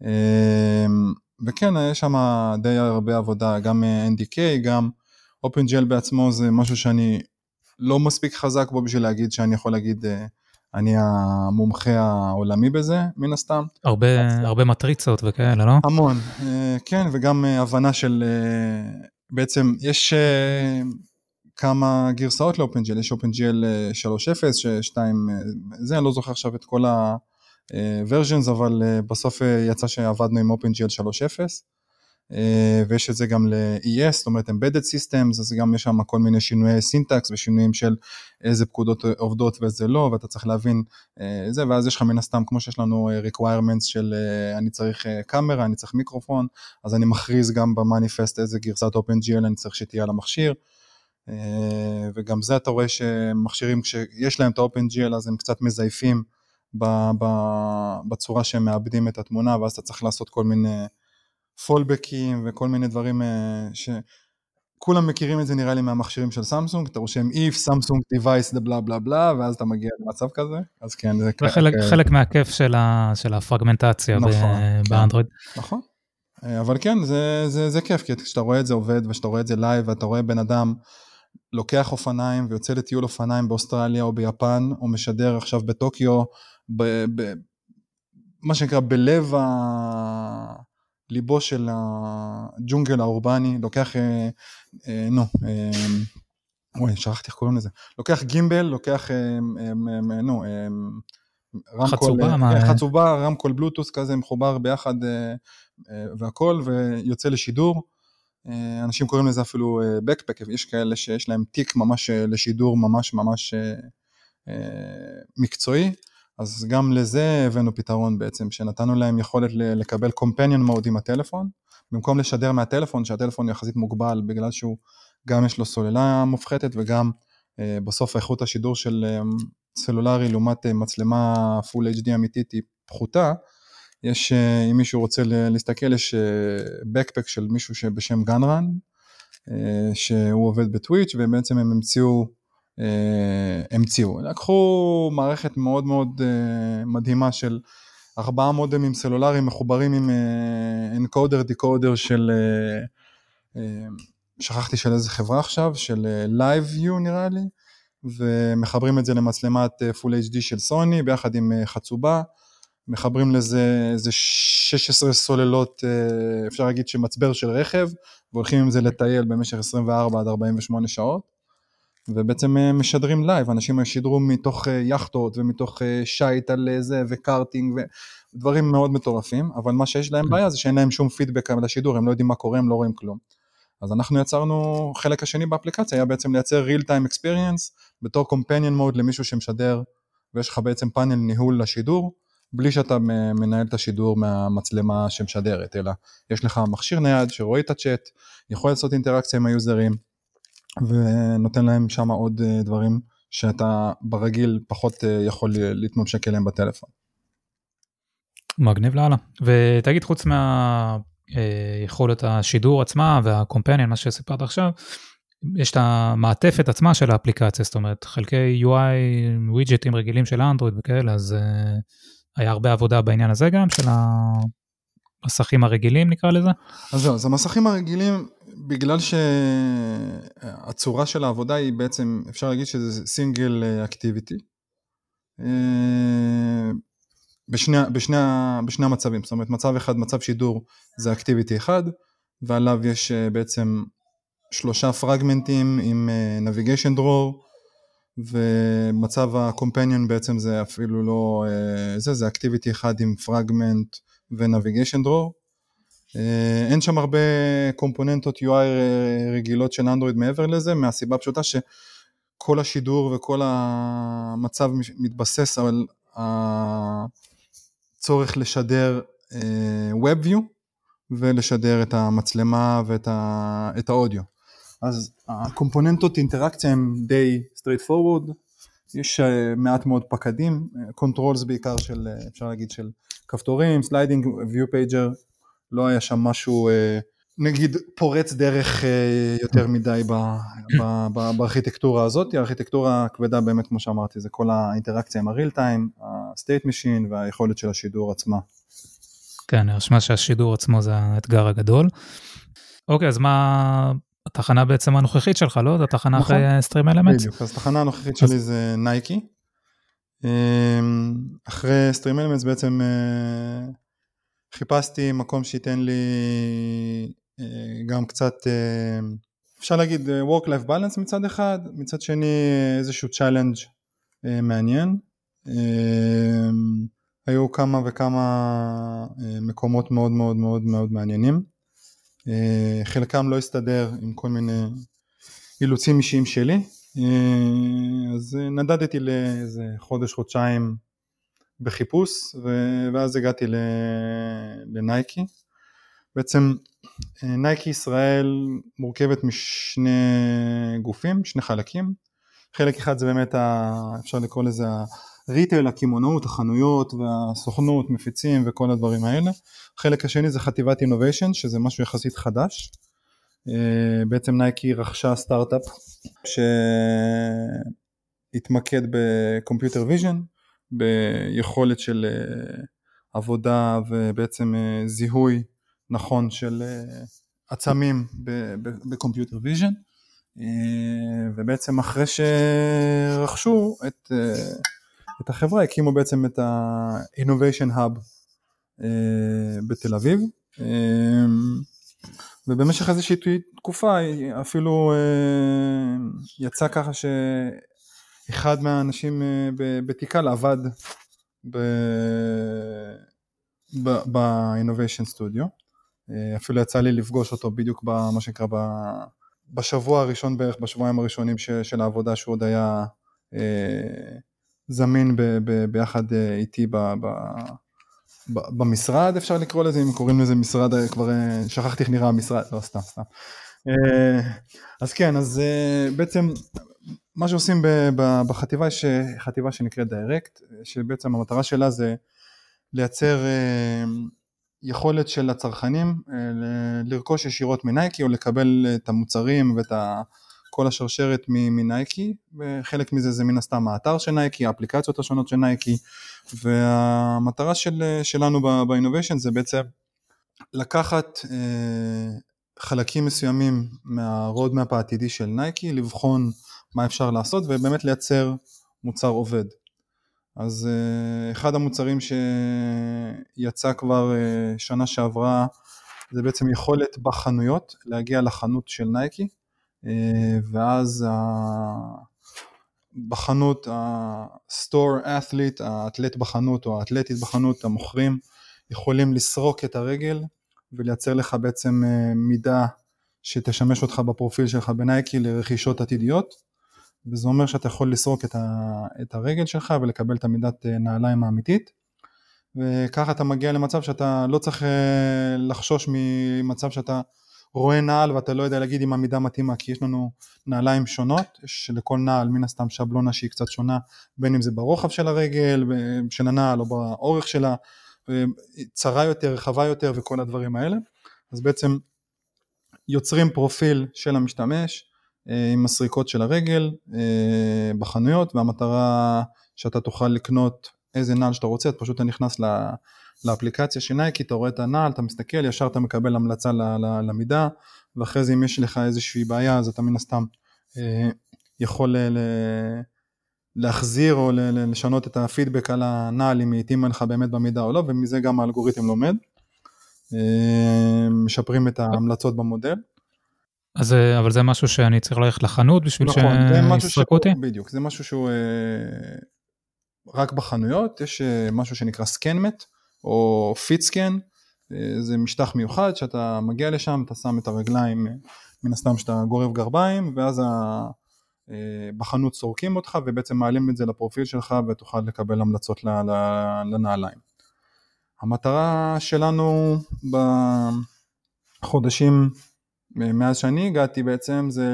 אמ, וכן, יש שם די הרבה עבודה, גם NDK, גם OpenGL בעצמו זה משהו שאני לא מספיק חזק בו בשביל להגיד שאני יכול להגיד, אה, אני המומחה העולמי בזה, מן הסתם. הרבה, אז, הרבה מטריצות וכאלה, לא? המון, אה, כן, וגם אה, הבנה של, בעצם יש כמה גרסאות ל-OpenGL, יש OpenGL 3.0, 2, זה, אני לא זוכר עכשיו את כל ה... versions, אבל אה, בסוף אה, יצא שעבדנו עם OpenGL 3.0, אה, ויש את זה גם ל-ES, זאת אומרת Embedded Systems, אז גם יש שם כל מיני שינויי סינטקס ושינויים של איזה פקודות עובדות ואיזה לא, ואתה צריך להבין זה, ואז יש לך מן הסתם, כמו שיש לנו requirements של אני צריך קאמרה, אני צריך מיקרופון, אז אני מכריז גם במניפסט איזה גרסת OpenGL אני צריך שתהיה על המכשיר. וגם זה אתה רואה שמכשירים, כשיש להם את ה-OpenGL אז הם קצת מזייפים בצורה שהם מאבדים את התמונה, ואז אתה צריך לעשות כל מיני fallback ים וכל מיני דברים ש... כולם מכירים את זה נראה לי מהמכשירים של סמסונג, אתה רושם if סמסונג device the בלה בלה בלה, ואז אתה מגיע למצב כזה, אז כן, זה חלק, כ... חלק מהכיף של, ה, של הפרגמנטציה נכון, כן. באנדרואיד. נכון, אבל כן, זה, זה, זה כיף, כי כשאתה רואה את זה עובד, וכשאתה רואה את זה live, ואתה רואה בן אדם לוקח אופניים ויוצא לטיול אופניים באוסטרליה או ביפן, או משדר עכשיו בטוקיו, ב, ב, מה שנקרא בלב ה... ליבו של הג'ונגל האורבני, לוקח, אה, אה, נו, אה, אוי, שכחתי איך קוראים לזה, לוקח גימבל, לוקח, אה, אה, נו, אה, רמקול, חצובה, מה... חצובה, רמקול בלוטוס כזה מחובר ביחד והכל, ויוצא לשידור. אנשים קוראים לזה אפילו בקפק, יש כאלה שיש להם תיק ממש לשידור ממש ממש מקצועי. אז גם לזה הבאנו פתרון בעצם, שנתנו להם יכולת לקבל companion mode עם הטלפון, במקום לשדר מהטלפון, שהטלפון יחסית מוגבל בגלל שהוא גם יש לו סוללה מופחתת וגם אה, בסוף איכות השידור של אה, סלולרי לעומת אה, מצלמה full HD אמיתית היא פחותה, יש, אה, אם מישהו רוצה להסתכל, יש אה, של מישהו שבשם גנרן, אה, שהוא עובד בטוויץ' ובעצם הם המציאו המציאו. לקחו מערכת מאוד מאוד אה, מדהימה של ארבעה מודמים סלולריים מחוברים עם אנקודר דיקודר של, אה, שכחתי של איזה חברה עכשיו, של LiveView נראה לי, ומחברים את זה למצלמת Full HD של סוני ביחד עם חצובה. מחברים לזה איזה 16 סוללות, אפשר להגיד שמצבר של רכב, והולכים עם זה לטייל במשך 24 עד 48 שעות. ובעצם אה, משדרים live, אנשים שידרו מתוך אה, יכטות ומתוך אה, שייט על זה וקארטינג ודברים מאוד מטורפים, אבל מה שיש להם כן. בעיה זה שאין להם שום פידבק על השידור, הם לא יודעים מה קורה, הם לא רואים כלום. אז אנחנו יצרנו, חלק השני באפליקציה היה בעצם לייצר real time experience בתור companion mode למישהו שמשדר ויש לך בעצם פאנל ניהול לשידור, בלי שאתה מנהל את השידור מהמצלמה שמשדרת, אלא יש לך מכשיר נייד שרואה את הצ'אט, יכול לעשות אינטראקציה עם היוזרים, ונותן להם שם עוד אה, דברים שאתה ברגיל פחות אה, יכול להתממשק אליהם בטלפון. מגניב לאללה. ותגיד חוץ מהיכולת אה, השידור עצמה והקומפניאן מה שסיפרת עכשיו, יש את המעטפת עצמה של האפליקציה, זאת אומרת חלקי UI, ווידג'טים רגילים של אנדרואיד וכאלה, אז היה הרבה עבודה בעניין הזה גם, של המסכים הרגילים נקרא לזה? אז זהו, אז המסכים הרגילים בגלל שהצורה של העבודה היא בעצם, אפשר להגיד שזה סינגל אקטיביטי. אה, בשני, בשני, בשני המצבים, זאת אומרת מצב אחד, מצב שידור זה אקטיביטי אחד, ועליו יש אה, בעצם שלושה פרגמנטים עם נביגיישן דרור, ומצב הקומפניון בעצם זה אפילו לא זה, זה אקטיביטי אחד עם פרגמנט ונביגיישן דרור. אה, אין שם הרבה קומפוננטות UI רגילות של אנדרואיד מעבר לזה, מהסיבה הפשוטה שכל השידור וכל המצב מתבסס על הצורך לשדר אה, WebView ולשדר את המצלמה ואת האודיו. אז הקומפוננטות אינטראקציה הם די straight forward, יש אה, מעט מאוד פקדים, controls בעיקר של, אפשר להגיד של כפתורים, sliding, view pager, לא היה שם משהו אה, נגיד פורץ דרך אה, יותר מדי בארכיטקטורה הזאת, הארכיטקטורה הכבדה באמת כמו שאמרתי זה כל האינטראקציה עם ה real time, ה state machine והיכולת של השידור עצמה. כן, נשמע שהשידור עצמו זה האתגר הגדול. אוקיי, אז מה התחנה בעצם הנוכחית שלך, לא? זו התחנה נכון, אחרי סטרים אלמנטס? בדיוק, אז התחנה הנוכחית אז... שלי זה נייקי. אחרי סטרים אלמנטס בעצם אה, חיפשתי מקום שייתן לי אה, גם קצת, אה, אפשר להגיד אה, work-life balance מצד אחד, מצד שני איזשהו challenge מעניין. היו כמה וכמה מקומות מאוד מאוד מאוד מאוד מעניינים. חלקם לא הסתדר עם כל מיני אילוצים אישיים שלי, אז נדדתי לאיזה חודש חודשיים בחיפוש ואז הגעתי לנייקי. בעצם נייקי ישראל מורכבת משני גופים, שני חלקים. חלק אחד זה באמת, ה, אפשר לקרוא לזה ה retail, הקמעונאות, החנויות והסוכנויות, מפיצים וכל הדברים האלה. החלק השני זה חטיבת innovation, שזה משהו יחסית חדש. אה, בעצם נייקי רכשה סטארט-אפ שהתמקד ב computer vision, ביכולת של אה, עבודה ובעצם אה, זיהוי נכון של עצמים ב computer vision. ובעצם אחרי שרכשו את, את החברה הקימו בעצם את ה-Innovation Hub בתל אביב. ובמשך איזושהי תקופה אפילו אה, יצא ככה שאחד מהאנשים אה, בתיקל עבד ב-Innovation Studio, אה, אפילו יצא לי לפגוש אותו בדיוק במה שנקרא בשבוע הראשון בערך, בשבועיים הראשונים של העבודה שהוא עוד היה זמין ביחד איתי במשרד אפשר לקרוא לזה, אם קוראים לזה משרד, כבר אה, שכחתי איך נראה המשרד, לא סתם, סתם. אה, אז כן, אז אה, בעצם מה שעושים בחטיבה יש חטיבה שנקראת דיירקט, שבעצם המטרה שלה זה לייצר יכולת של הצרכנים לרכוש ישירות מנייקי או לקבל את המוצרים ואת כל השרשרת מנייקי, וחלק מזה זה מן הסתם האתר של נייקי, האפליקציות השונות של נייקי, והמטרה של, שלנו ב innovation זה בעצם לקחת אה, חלקים מסוימים מה roadmap העתידי של נייקי, לבחון מה אפשר לעשות ובאמת לייצר מוצר עובד. אז אה, אחד המוצרים שיצא כבר אה, שנה שעברה זה בעצם יכולת בחנויות להגיע לחנות של נייקי אה, ואז בחנות ה-store athlete, האתלט בחנות או האתלטית בחנות, המוכרים, יכולים לסרוק את הרגל ולייצר לך בעצם אה, מידה שתשמש אותך בפרופיל שלך בנייקי לרכישות עתידיות וזה אומר שאתה יכול לסרוק את, ה, את הרגל שלך ולקבל את המידת אה, נעליים האמיתית. וככה אתה מגיע למצב שאתה לא צריך לחשוש ממצב שאתה רואה נעל ואתה לא יודע להגיד אם המידה מתאימה כי יש לנו נעליים שונות, יש לכל נעל מן הסתם שבלונה שהיא קצת שונה בין אם זה ברוחב של הרגל, של הנעל או באורך שלה, צרה יותר, רחבה יותר וכל הדברים האלה, אז בעצם יוצרים פרופיל של המשתמש אה, עם הסריקות של הרגל אה, בחנויות והמטרה שאתה תוכל לקנות איזה נעל שאתה רוצה, אתה פשוט נכנס לאפליקציה של נייקי, אתה רואה את הנעל, אתה מסתכל, ישר אתה מקבל המלצה למידה, ואחרי זה אם יש לך איזושהי בעיה אז אתה מן הסתם אה, יכול להחזיר או לשנות את הפידבק על הנעל אם היא התאימה לך באמת במידה או לא, ומזה גם האלגוריתם לומד. אה, משפרים את ההמלצות במודל. אז אה, אבל זה משהו שאני צריך ללכת לחנות בשביל נכון, שיסרקו אותי? בדיוק, זה משהו שהוא רק בחנויות, יש משהו שנקרא סקנמט, או פיטסקן, אה, זה משטח מיוחד שאתה מגיע לשם, אתה שם את הרגליים, אה, מן הסתם שאתה גורב גרביים, ואז אה, בחנות סורקים אותך ובעצם מעלים את זה לפרופיל שלך ותוכל לקבל המלצות לנעליים. המטרה שלנו בחודשים מאז שאני הגעתי בעצם זה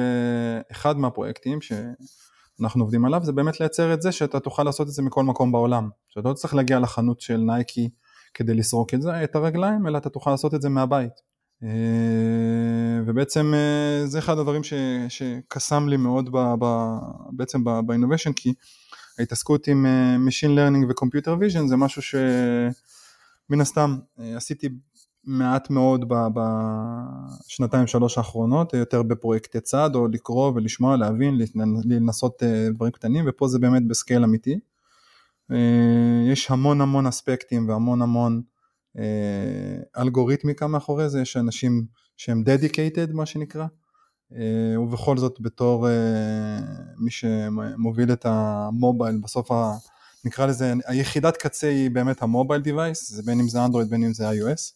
אחד מהפרויקטים שאנחנו עובדים עליו זה באמת לייצר את זה שאתה תוכל לעשות את זה מכל מקום בעולם שאתה לא צריך להגיע לחנות של נייקי כדי לסרוק את זה, את הרגליים, אלא אתה תוכל לעשות את זה מהבית. אה, ובעצם אה, זה אחד הדברים שקסם לי מאוד ב, ב, בעצם באינוביישן, כי ההתעסקות עם אה, Machine Learning ו-Computer Vision זה משהו שמן הסתם עשיתי מעט מאוד בשנתיים שלוש האחרונות, יותר בפרויקטי צד או לקרוא ולשמוע, להבין, לנסות דברים קטנים, ופה זה באמת בסקייל אמיתי. יש המון המון אספקטים והמון המון אלגוריתמיקה מאחורי זה, יש אנשים שהם dedicated מה שנקרא, אה, ובכל זאת בתור מי שמוביל את המובייל, בסוף ה... נקרא לזה, היחידת קצה היא באמת המובייל דיווייס, זה בין אם זה אנדרואיד בין אם זה iOS,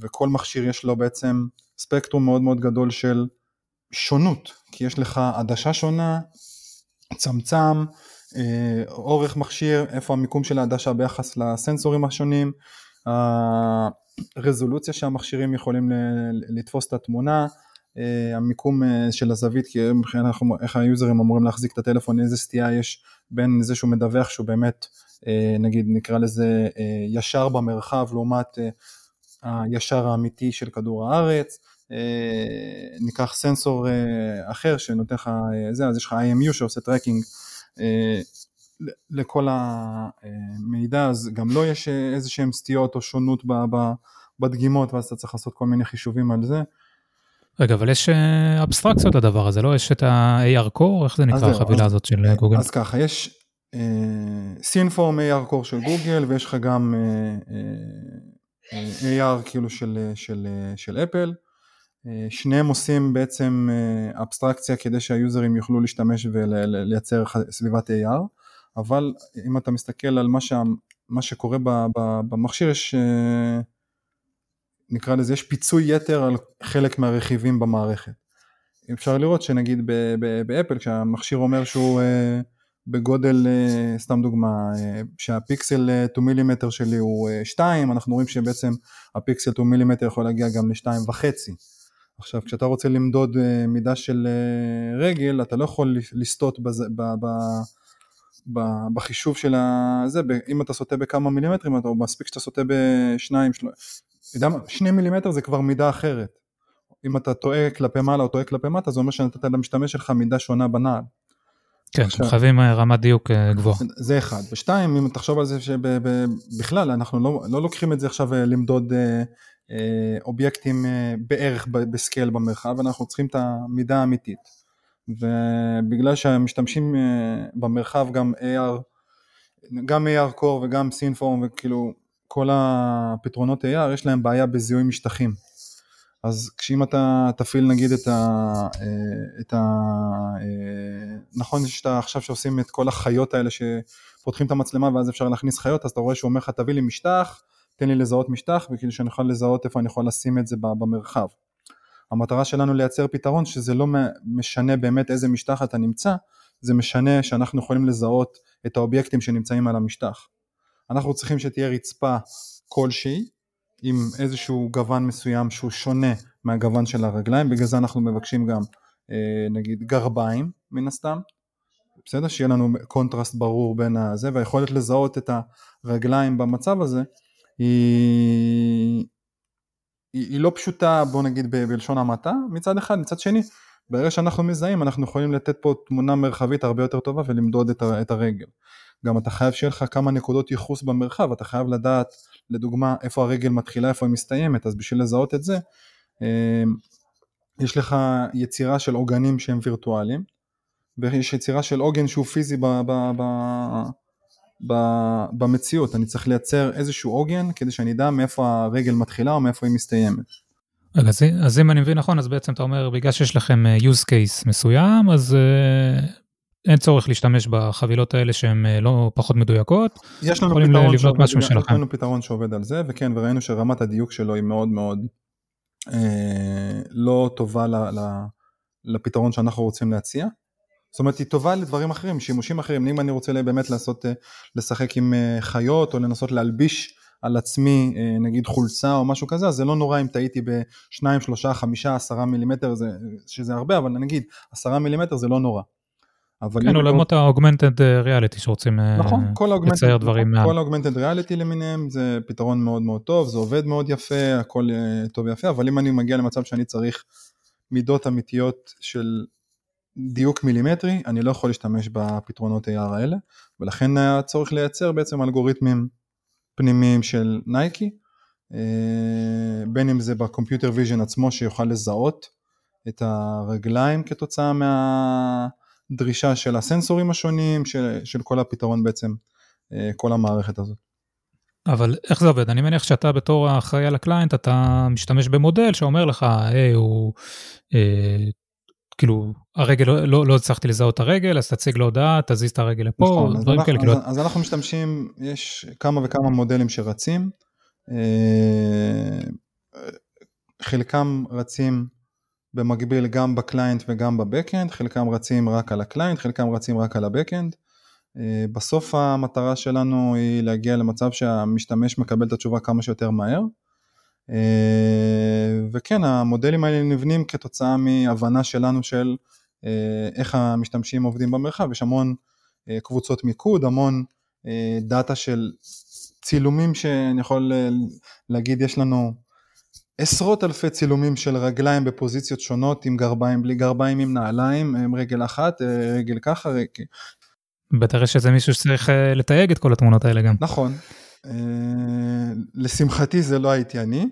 וכל מכשיר יש לו בעצם ספקטרום מאוד מאוד גדול של שונות, כי יש לך עדשה שונה, צמצם, אה, אורך מכשיר, איפה המיקום של העדשה ביחס לסנסורים השונים, הרזולוציה שהמכשירים יכולים לתפוס את התמונה, המיקום של הזווית, כי איך היוזרים אמורים להחזיק את הטלפון, איזה סטייה יש בין זה שהוא מדווח שהוא באמת, נגיד נקרא לזה ישר במרחב לעומת הישר האמיתי של כדור הארץ, ניקח סנסור אחר שנותן לך זה, אז יש לך IMU שעושה tracking לכל המידע, אז גם לו לא יש איזה שהם סטיות או שונות בדגימות, ואז אתה צריך לעשות כל מיני חישובים על זה. רגע, אבל יש אבסטרקציות לדבר הזה, לא? יש את ה-AR Core, איך זה נקרא החבילה הזאת של גוגל? אז ככה, יש סינפורם AR Core של גוגל, ויש לך גם AR כאילו של, של, של אפל. שניהם עושים בעצם אבסטרקציה כדי שהיוזרים יוכלו להשתמש ולייצר סביבת AR. אבל אם אתה מסתכל על מה, שה, מה שקורה במכשיר, יש, אה, נקרא לזה, יש פיצוי יתר על חלק מהרכיבים במערכת. אפשר לראות שנגיד באפל, כשהמכשיר אומר שהוא אה, בגודל, אה, סתם דוגמה, שהפיקסל 2 מילימטר שלי הוא 2, אנחנו רואים שבעצם הפיקסל 2 מילימטר יכול להגיע גם ל-2.5. עכשיו כשאתה רוצה למדוד מידה של רגל אתה לא יכול לסטות בזה, בחישוב של הזה, אם אתה סוטה בכמה מילימטרים, או מספיק שאתה סוטה בשניים, שלוש, שני מילימטר זה כבר מידה אחרת. אם אתה טועה כלפי מעלה או טועה כלפי מטה, זה אומר שנתת למשתמש שלך מידה שונה בנעל. כן, עכשיו, חייבים אה, רמת דיוק אה, גבוהה. זה אחד. ושתיים, אם תחשוב על זה שבכלל אנחנו לא, לא לוקחים את זה עכשיו אה, למדוד אובייקטים בערך בסקייל במרחב, אנחנו צריכים את המידה האמיתית. ובגלל שהמשתמשים אה, במרחב גם AR, גם AR Core וגם סינפורם וכאילו כל הפתרונות AR יש להם בעיה בזיהוי משטחים. אז כשאם אתה תפעיל נגיד את ה... אה, את ה אה, נכון שאתה עכשיו שעושים את כל החיות האלה שפותחים את המצלמה ואז אפשר להכניס חיות אז אתה רואה שהוא אומר לך תביא לי משטח, תן לי לזהות משטח וכאילו שאני יכול לזהות איפה אני יכול לשים את זה במרחב. המטרה שלנו לייצר פתרון שזה לא משנה באמת איזה משטח אתה נמצא, זה משנה שאנחנו יכולים לזהות את האובייקטים שנמצאים על המשטח. אנחנו צריכים שתהיה רצפה כלשהי עם איזשהו גוון מסוים שהוא שונה מהגוון של הרגליים, בגלל זה אנחנו מבקשים גם אה, נגיד גרביים מן הסתם, בסדר? שיהיה לנו קונטרסט ברור בין הזה, והיכולת לזהות את הרגליים במצב הזה היא, היא, היא לא פשוטה בוא נגיד ב, בלשון המעטה. מצד אחד, מצד שני ברגע שאנחנו מזהים אנחנו יכולים לתת פה תמונה מרחבית הרבה יותר טובה ולמדוד את, את הרגל. גם אתה חייב שיהיה לך כמה נקודות ייחוס במרחב, אתה חייב לדעת לדוגמה איפה הרגל מתחילה, איפה היא מסתיימת, אז בשביל לזהות את זה אמ, יש לך יצירה של עוגנים שהם וירטואליים ויש יצירה של עוגן שהוא פיזי ב, ב, ב, במציאות, אני צריך לייצר איזשהו עוגן כדי שאני אדע מאיפה הרגל מתחילה או מאיפה היא מסתיימת. רגע, אז, אז אם אני מבין נכון, אז בעצם אתה אומר, בגלל שיש לכם אה, use case מסוים, אז uh, אין צורך להשתמש בחבילות האלה שהן uh, לא פחות מדויקות. יש לנו פתרון שעובד, יש לנו פתרון שעובד על זה, וכן, וראינו שרמת הדיוק שלו היא מאוד מאוד אה, לא טובה ל, ל, לפתרון שאנחנו רוצים להציע. זאת אומרת היא טובה לדברים אחרים, שימושים אחרים, אם אני רוצה באמת לעשות, אה, לשחק עם אה, חיות או לנסות להלביש על עצמי אה, נגיד חולצה או משהו כזה, אז זה לא נורא אם טעיתי ב-2, 3, 5, 10 מילימטר, זה, שזה הרבה, אבל נגיד 10 מילימטר זה לא נורא. כן, עולמות ה-augmented reality שרוצים נכון, לצייר דברים נכון, כל ה-augmented reality למיניהם זה פתרון מאוד מאוד טוב, זה עובד מאוד יפה, הכל טוב ויפה, אבל אם אני מגיע למצב שאני צריך מידות אמיתיות של דיוק מילימטרי, אני לא יכול להשתמש בפתרונות AR האלה, ולכן היה צורך לייצר בעצם אלגוריתמים פנימיים של נייקי, אה, בין אם זה ב-computer vision עצמו שיוכל לזהות את הרגליים כתוצאה מהדרישה של הסנסורים השונים, של, של כל הפתרון בעצם, אה, כל המערכת הזאת. אבל איך זה עובד? אני מניח שאתה בתור האחראי על ה-client, אתה משתמש במודל שאומר לך, היי, הוא אה, כאילו הרגל לא, לא, לא הצלחתי לזהות את הרגל אז תציג לו הודעה תזיז את הרגל לפה נכון, דברים כאלה. כאילו... אז, אז אנחנו משתמשים יש כמה וכמה מודלים שרצים אה, חלקם רצים במקביל גם ב-client וגם ב-backend חלקם רצים רק על ה-client חלקם רצים רק על ה-backend. אה, בסוף המטרה שלנו היא להגיע למצב שהמשתמש מקבל את התשובה כמה שיותר מהר. וכן, המודלים האלה נבנים כתוצאה מהבנה שלנו של איך המשתמשים עובדים במרחב, יש המון קבוצות מיקוד, המון דאטה של צילומים שאני יכול להגיד, יש לנו עשרות אלפי צילומים של רגליים בפוזיציות שונות, עם גרביים, בלי גרביים, עם נעליים, עם רגל אחת, רגל ככה. בטח יש איזה מישהו שצריך אה, לתייג את כל התמונות האלה גם. נכון. אה, לשמחתי זה לא הייתי אני.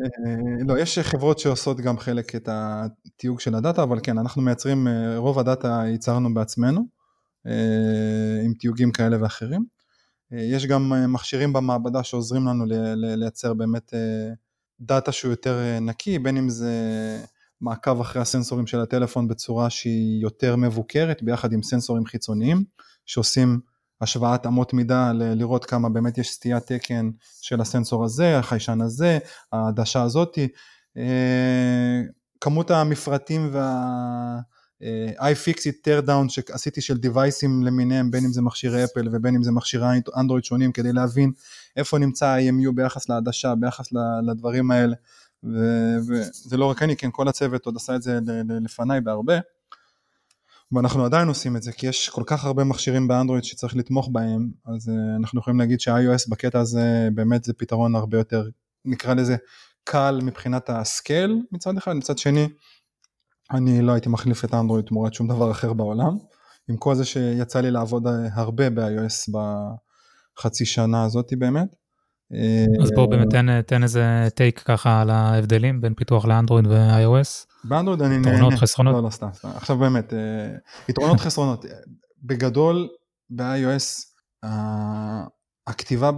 אה, לא, יש חברות שעושות גם חלק את התיוג של הדאטה, אבל כן, אנחנו מייצרים, רוב הדאטה ייצרנו בעצמנו, עם תיוגים כאלה ואחרים. יש גם מכשירים במעבדה שעוזרים לנו לייצר באמת דאטה שהוא יותר נקי, בין אם זה מעקב אחרי הסנסורים של הטלפון בצורה שהיא יותר מבוקרת ביחד עם סנסורים חיצוניים שעושים השוואת אמות מידה לראות כמה באמת יש סטיית תקן של הסנסור הזה, החיישן הזה, העדשה הזאתי, אה, כמות המפרטים וה... iFixit teardown שעשיתי של דיווייסים למיניהם בין אם זה מכשירי אפל ובין אם זה מכשירי אנדרואיד שונים כדי להבין איפה נמצא ה-IMU ביחס לעדשה, ביחס לדברים האלה. וזה לא רק אני, כן, כל הצוות עוד עשה את זה לפניי בהרבה, ואנחנו עדיין עושים את זה, כי יש כל כך הרבה מכשירים באנדרואיד שצריך לתמוך בהם, אז אה, אנחנו יכולים להגיד שה-iOS בקטע הזה באמת זה פתרון הרבה יותר, נקרא לזה, קל מבחינת הסקייל מצד אחד, מצד שני, אני לא הייתי מחליף את האנדרואיד תמורת שום דבר אחר בעולם, עם כל זה שיצא לי לעבוד הרבה ב-iOS בחצי שנה הזאתי באמת. אז בואו באמת תן, תן איזה take ככה על ההבדלים בין פיתוח לאנדרואיד ו-iOS. באנדרואיד אני נהנה. יתרונות, חסרונות? לא, לא, סתם, סתם. עכשיו באמת, אה, יתרונות, חסרונות. בגדול, ב-iOS, הכתיבה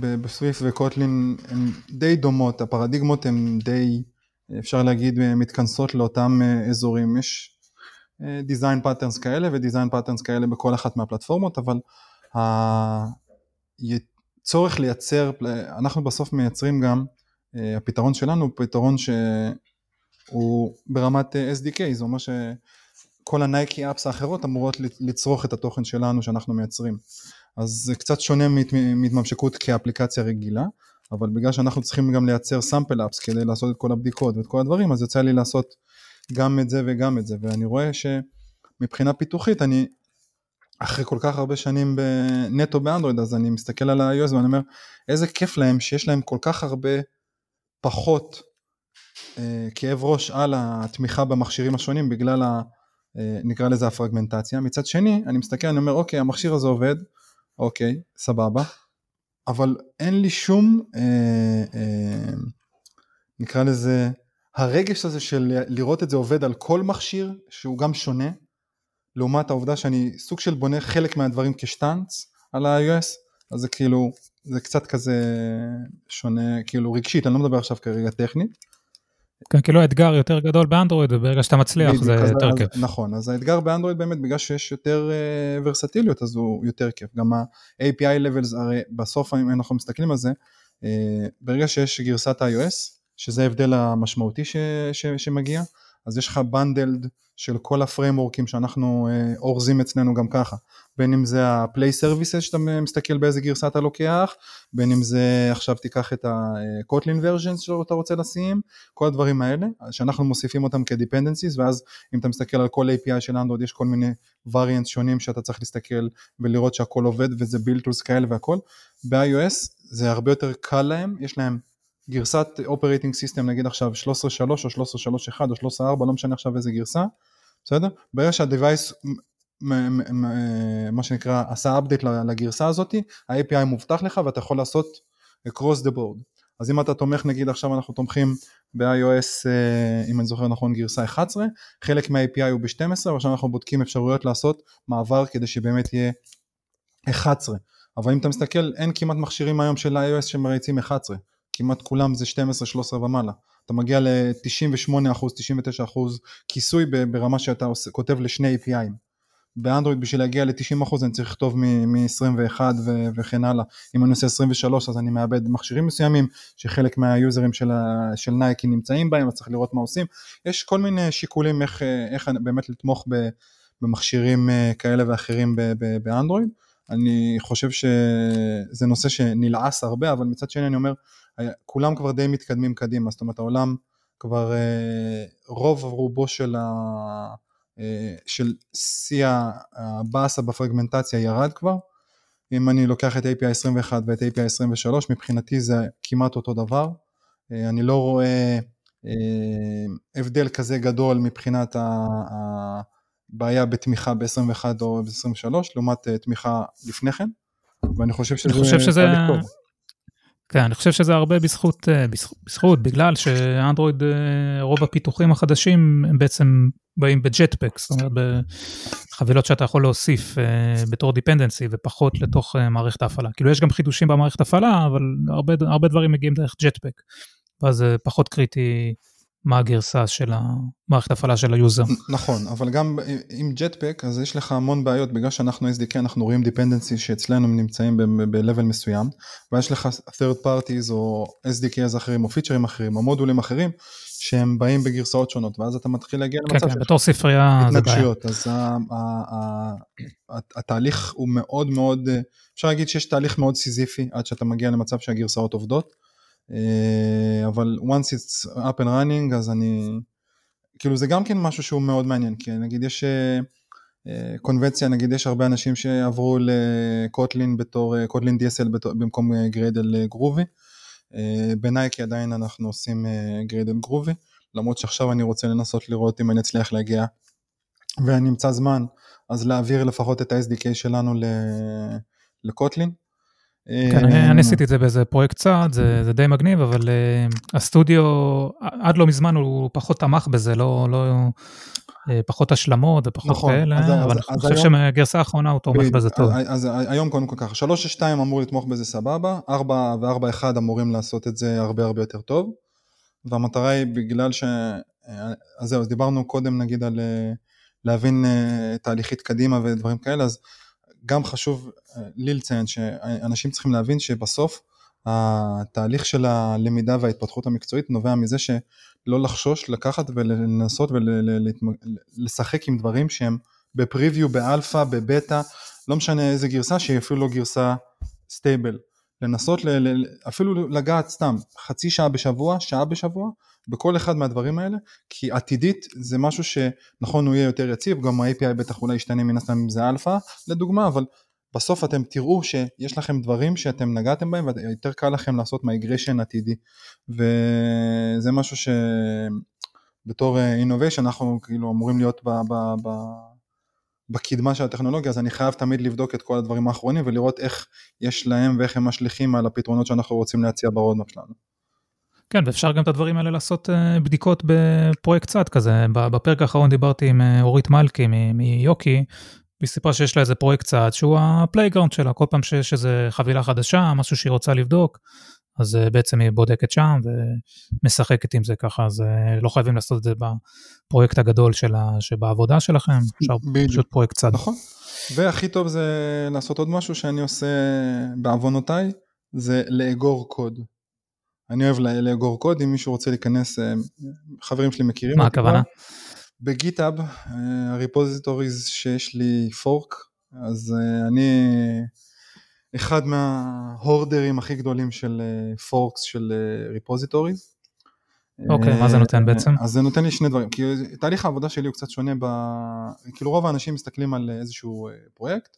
ב-Swift ו-Kotlin הן די דומות, הפרדיגמות הן די, אפשר להגיד, מתכנסות לאותם אה, אזורים. יש design אה, patterns כאלה ודיזיין פאטרנס כאלה בכל אחת מהפלטפורמות, אבל צורך לייצר, אנחנו בסוף מייצרים גם, אה, הפתרון שלנו הוא פתרון שהוא ברמת אה, SDK, זה אומר שכל הנייקי אפס האחרות אמורות לצרוך את התוכן שלנו שאנחנו מייצרים. אז זה קצת שונה מהתממשקות כאפליקציה רגילה, אבל בגלל שאנחנו צריכים גם לייצר סאמפל אפס כדי לעשות את כל הבדיקות ואת כל הדברים, אז יוצא לי לעשות גם את זה וגם את זה, ואני רואה שמבחינה פיתוחית אני אחרי כל כך הרבה שנים נטו באנדרואיד אז אני מסתכל על ה-iOS ואני אומר איזה כיף להם שיש להם כל כך הרבה פחות אה, כאב ראש על התמיכה במכשירים השונים בגלל ה... אה, נקרא לזה הפרגמנטציה. מצד שני אני מסתכל אני אומר אוקיי המכשיר הזה עובד, אוקיי סבבה, אבל אין לי שום אה, אה, נקרא לזה הרגש הזה של לראות את זה עובד על כל מכשיר שהוא גם שונה לעומת העובדה שאני סוג של בונה חלק מהדברים כשטאנץ על ה-iOS, אז זה כאילו, זה קצת כזה שונה, כאילו רגשית, אני לא מדבר עכשיו כרגע טכנית. כן, כאילו האתגר יותר גדול באנדרואיד, וברגע שאתה מצליח זה יותר אז, כיף. נכון, אז האתגר באנדרואיד באמת, בגלל שיש יותר uh, ורסטיליות, אז הוא יותר כיף. גם ה-API levels, הרי בסוף, אם אנחנו מסתכלים על זה, uh, ברגע שיש גרסת iOS, שזה ההבדל המשמעותי ש, ש, שמגיע, אז יש לך bundled של כל הפריימורקים שאנחנו אה, אורזים אצלנו גם ככה, בין אם זה ה-play services שאתה מסתכל באיזה גרסה אתה לוקח, בין אם זה עכשיו תיקח את ה-Kotlin versions שאתה רוצה לשים, כל הדברים האלה, שאנחנו מוסיפים אותם כ-dependencies, ואז אם אתה מסתכל על כל API של אנדרואיד יש כל מיני variants שונים שאתה צריך להסתכל ולראות שהכל עובד וזה tools כאלה והכל, ב-iOS זה הרבה יותר קל להם, יש להם גרסת operating system נגיד עכשיו 13.3 או 13.3.1 או 13.4 לא משנה עכשיו איזה גרסה בסדר? ברגע שה-device מה שנקרא עשה update לגרסה הזאת ה-API מובטח לך ואתה יכול לעשות across the board. אז אם אתה תומך נגיד עכשיו אנחנו תומכים ב-iOS אה, אם אני זוכר נכון גרסה 11 חלק מה-API הוא ב-12 ועכשיו אנחנו בודקים אפשרויות לעשות מעבר כדי שבאמת יהיה 11 אבל אם אתה מסתכל אין כמעט מכשירים היום של iOS שמריצים 11 כמעט כולם זה 12-13 ומעלה. אתה מגיע ל-98%, 99% כיסוי ברמה שאתה עושה, כותב לשני API'ים. באנדרואיד בשביל להגיע ל-90% אני צריך לכתוב מ-21 ו- וכן הלאה. אם אני עושה 23 אז אני מאבד מכשירים מסוימים שחלק מהיוזרים של, ה- של נייקי נמצאים בהם, אז צריך לראות מה עושים. יש כל מיני שיקולים איך, איך באמת לתמוך במכשירים אה, כאלה ואחרים באנדרואיד. אני חושב שזה נושא שנלעס הרבה, אבל מצד שני אני אומר, כולם כבר די מתקדמים קדימה, זאת אומרת העולם כבר רוב רובו של, ה, של שיא הבאסה בפרגמנטציה ירד כבר, אם אני לוקח את API 21 ואת API 23 מבחינתי זה כמעט אותו דבר, אני לא רואה הבדל כזה גדול מבחינת הבעיה בתמיכה ב-21 או ב-23 לעומת תמיכה לפני כן, ואני חושב שזה, חושב שזה... טוב. כן, אני חושב שזה הרבה בזכות, בזכות, בזכות בגלל שאנדרואיד, רוב הפיתוחים החדשים הם בעצם באים ב-Jetpack, זאת אומרת בחבילות שאתה יכול להוסיף בתור dependency ופחות לתוך מערכת ההפעלה. כאילו יש גם חידושים במערכת ההפעלה, אבל הרבה, הרבה דברים מגיעים דרך Jetpack. ואז זה פחות קריטי מה הגרסה של המערכת הפעלה של ה-user. נכון, אבל גם עם Jetpack אז יש לך המון בעיות, בגלל שאנחנו SDK אנחנו רואים dependency שאצלנו נמצאים ב-level מסוים, ויש לך third parties או SDKs אחרים או פיצ'רים אחרים או מודולים אחרים, שהם באים בגרסאות שונות, ואז אתה מתחיל להגיע כן, למצב כן, כן, בתור ספרייה זה בעיה. אז התהליך הוא מאוד מאוד, אפשר להגיד שיש תהליך מאוד סיזיפי עד שאתה מגיע למצב שהגרסאות עובדות. אה, אבל once it's up and running אז אני, כאילו זה גם כן משהו שהוא מאוד מעניין, כי נגיד יש קונבנציה, אה, נגיד יש הרבה אנשים שעברו ל-Kotlin בתור, Kotlin DSL במקום Gradle Groovy, בנייקי עדיין אנחנו עושים Gradle Groovy, למרות שעכשיו אני רוצה לנסות לראות אם אני אצליח להגיע ואני אמצא זמן, אז להעביר לפחות את ה-SDK שלנו לקוטלין. כן, אני עשיתי את זה באיזה פרויקט צעד, זה, זה די מגניב, אבל uh, הסטודיו, עד לא מזמן הוא פחות תמך בזה, לא, לא, פחות השלמות ופחות נכון, כאלה, אז, אבל אז, אני חושב שמהגרסה האחרונה הוא תומך בזה טוב. אז, אז היום קודם כל ככה, 3.2 אמור לתמוך בזה סבבה, 4 ו-4.1 אמורים לעשות את זה הרבה הרבה יותר טוב, והמטרה היא בגלל ש... אז זהו, אז דיברנו קודם נגיד על להבין תהליכית קדימה ודברים כאלה, אז גם חשוב אה, לי לציין שאנשים צריכים להבין שבסוף התהליך של הלמידה וההתפתחות המקצועית נובע מזה שלא לחשוש לקחת ולנסות ולשחק עם דברים שהם בפריוויו, באלפא, בבטא, לא משנה איזה גרסה שהיא אפילו לא גרסה stable. לנסות ל, אפילו לגעת סתם חצי שעה בשבוע, שעה בשבוע, בכל אחד מהדברים האלה, כי עתידית זה משהו שנכון הוא יהיה יותר יציב, גם ה-API בטח אולי ישתנה מן הסתם אם זה אלפא לדוגמה, אבל בסוף אתם תראו שיש לכם דברים שאתם נגעתם בהם ויותר קל לכם לעשות migration עתידי וזה משהו שבתור innovation אנחנו כאילו אמורים להיות ב... ב, ב בקדמה של הטכנולוגיה אז אני חייב תמיד לבדוק את כל הדברים האחרונים ולראות איך יש להם ואיך הם משליכים על הפתרונות שאנחנו רוצים להציע ב roadmap שלנו. כן, ואפשר גם את הדברים האלה לעשות אה, בדיקות בפרויקט צד כזה. בפרק האחרון דיברתי עם אה, אורית מלכי מיוקי, והיא סיפרה שיש לה איזה פרויקט צד שהוא ה playground שלה, כל פעם שיש איזה חבילה חדשה, משהו שהיא רוצה לבדוק, אז אה, בעצם היא בודקת שם ומשחקת עם זה ככה, אז לא חייבים לעשות את זה בפרויקט הגדול שלה, שבעבודה שלכם, אפשר פשוט פרויקט צד. נכון, והכי טוב זה לעשות עוד משהו שאני עושה בעוונותיי, זה לאגור קוד. אני אוהב לאגור קוד, אם מישהו רוצה להיכנס, אה, חברים שלי מכירים. מה הכוונה? בגיטאב, הריפוזיטוריז שיש לי פורק, אז אה, אני אחד מההורדרים הכי גדולים של forks אה, של repositories. אוקיי, מה זה נותן בעצם? אז זה נותן לי שני דברים, כי תהליך העבודה שלי הוא קצת שונה, ב... כאילו רוב האנשים מסתכלים על איזשהו פרויקט,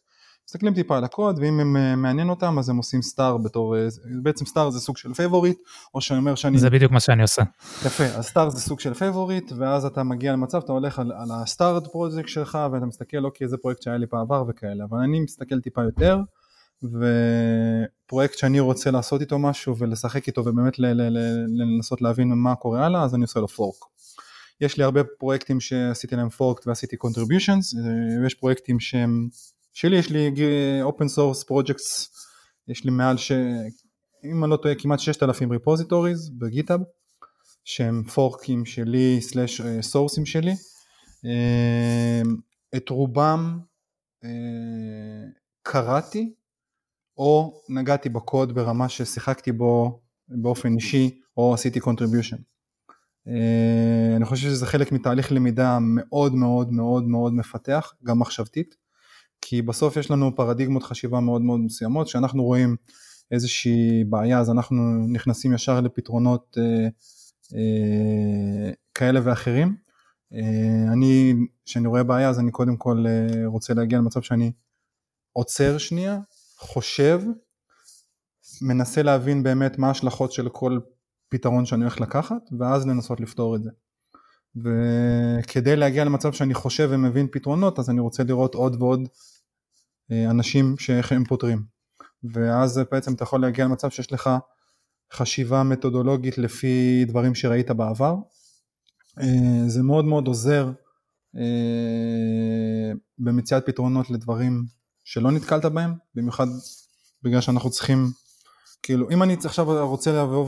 מסתכלים טיפה על הקוד ואם הם אה, מעניין אותם אז הם עושים star בתור, אה, בעצם star זה סוג של favorite או שאני אומר שאני... זה בדיוק מה שאני עושה. יפה, אז star זה סוג של favorite ואז אתה מגיע למצב, אתה הולך על, על ה starred project שלך ואתה מסתכל אוקיי איזה פרויקט שהיה לי בעבר וכאלה, אבל אני מסתכל טיפה יותר ופרויקט שאני רוצה לעשות איתו משהו ולשחק איתו ובאמת לנסות להבין מה קורה הלאה אז אני עושה לו פורק. יש לי הרבה פרויקטים שעשיתי להם פורק ועשיתי contributions אה, ויש פרויקטים שהם שלי יש לי open source projects, יש לי מעל ש... אם אני לא טועה כמעט 6,000 repositories בגיטאב שהם פורקים שלי סלאש סורסים שלי אה, את רובם אה, קראתי או נגעתי בקוד ברמה ששיחקתי בו באופן אישי או עשיתי contribution. אה, אני חושב שזה חלק מתהליך למידה מאוד מאוד מאוד מאוד מפתח, גם מחשבתית. כי בסוף יש לנו פרדיגמות חשיבה מאוד מאוד מסוימות, שאנחנו רואים איזושהי בעיה אז אנחנו נכנסים ישר לפתרונות כאלה ואחרים. אני, כשאני רואה בעיה אז אני קודם כל רוצה להגיע למצב שאני עוצר שנייה, חושב, מנסה להבין באמת מה ההשלכות של כל פתרון שאני הולך לקחת ואז לנסות לפתור את זה. וכדי להגיע למצב שאני חושב ומבין פתרונות אז אני רוצה לראות עוד ועוד אה, אנשים שאיך הם פותרים. ואז בעצם אתה יכול להגיע למצב שיש לך חשיבה מתודולוגית לפי דברים שראית בעבר. אה, זה מאוד מאוד עוזר אה, במציאת פתרונות לדברים שלא נתקלת בהם, במיוחד בגלל שאנחנו צריכים כאילו אם אני עכשיו רוצה לבוא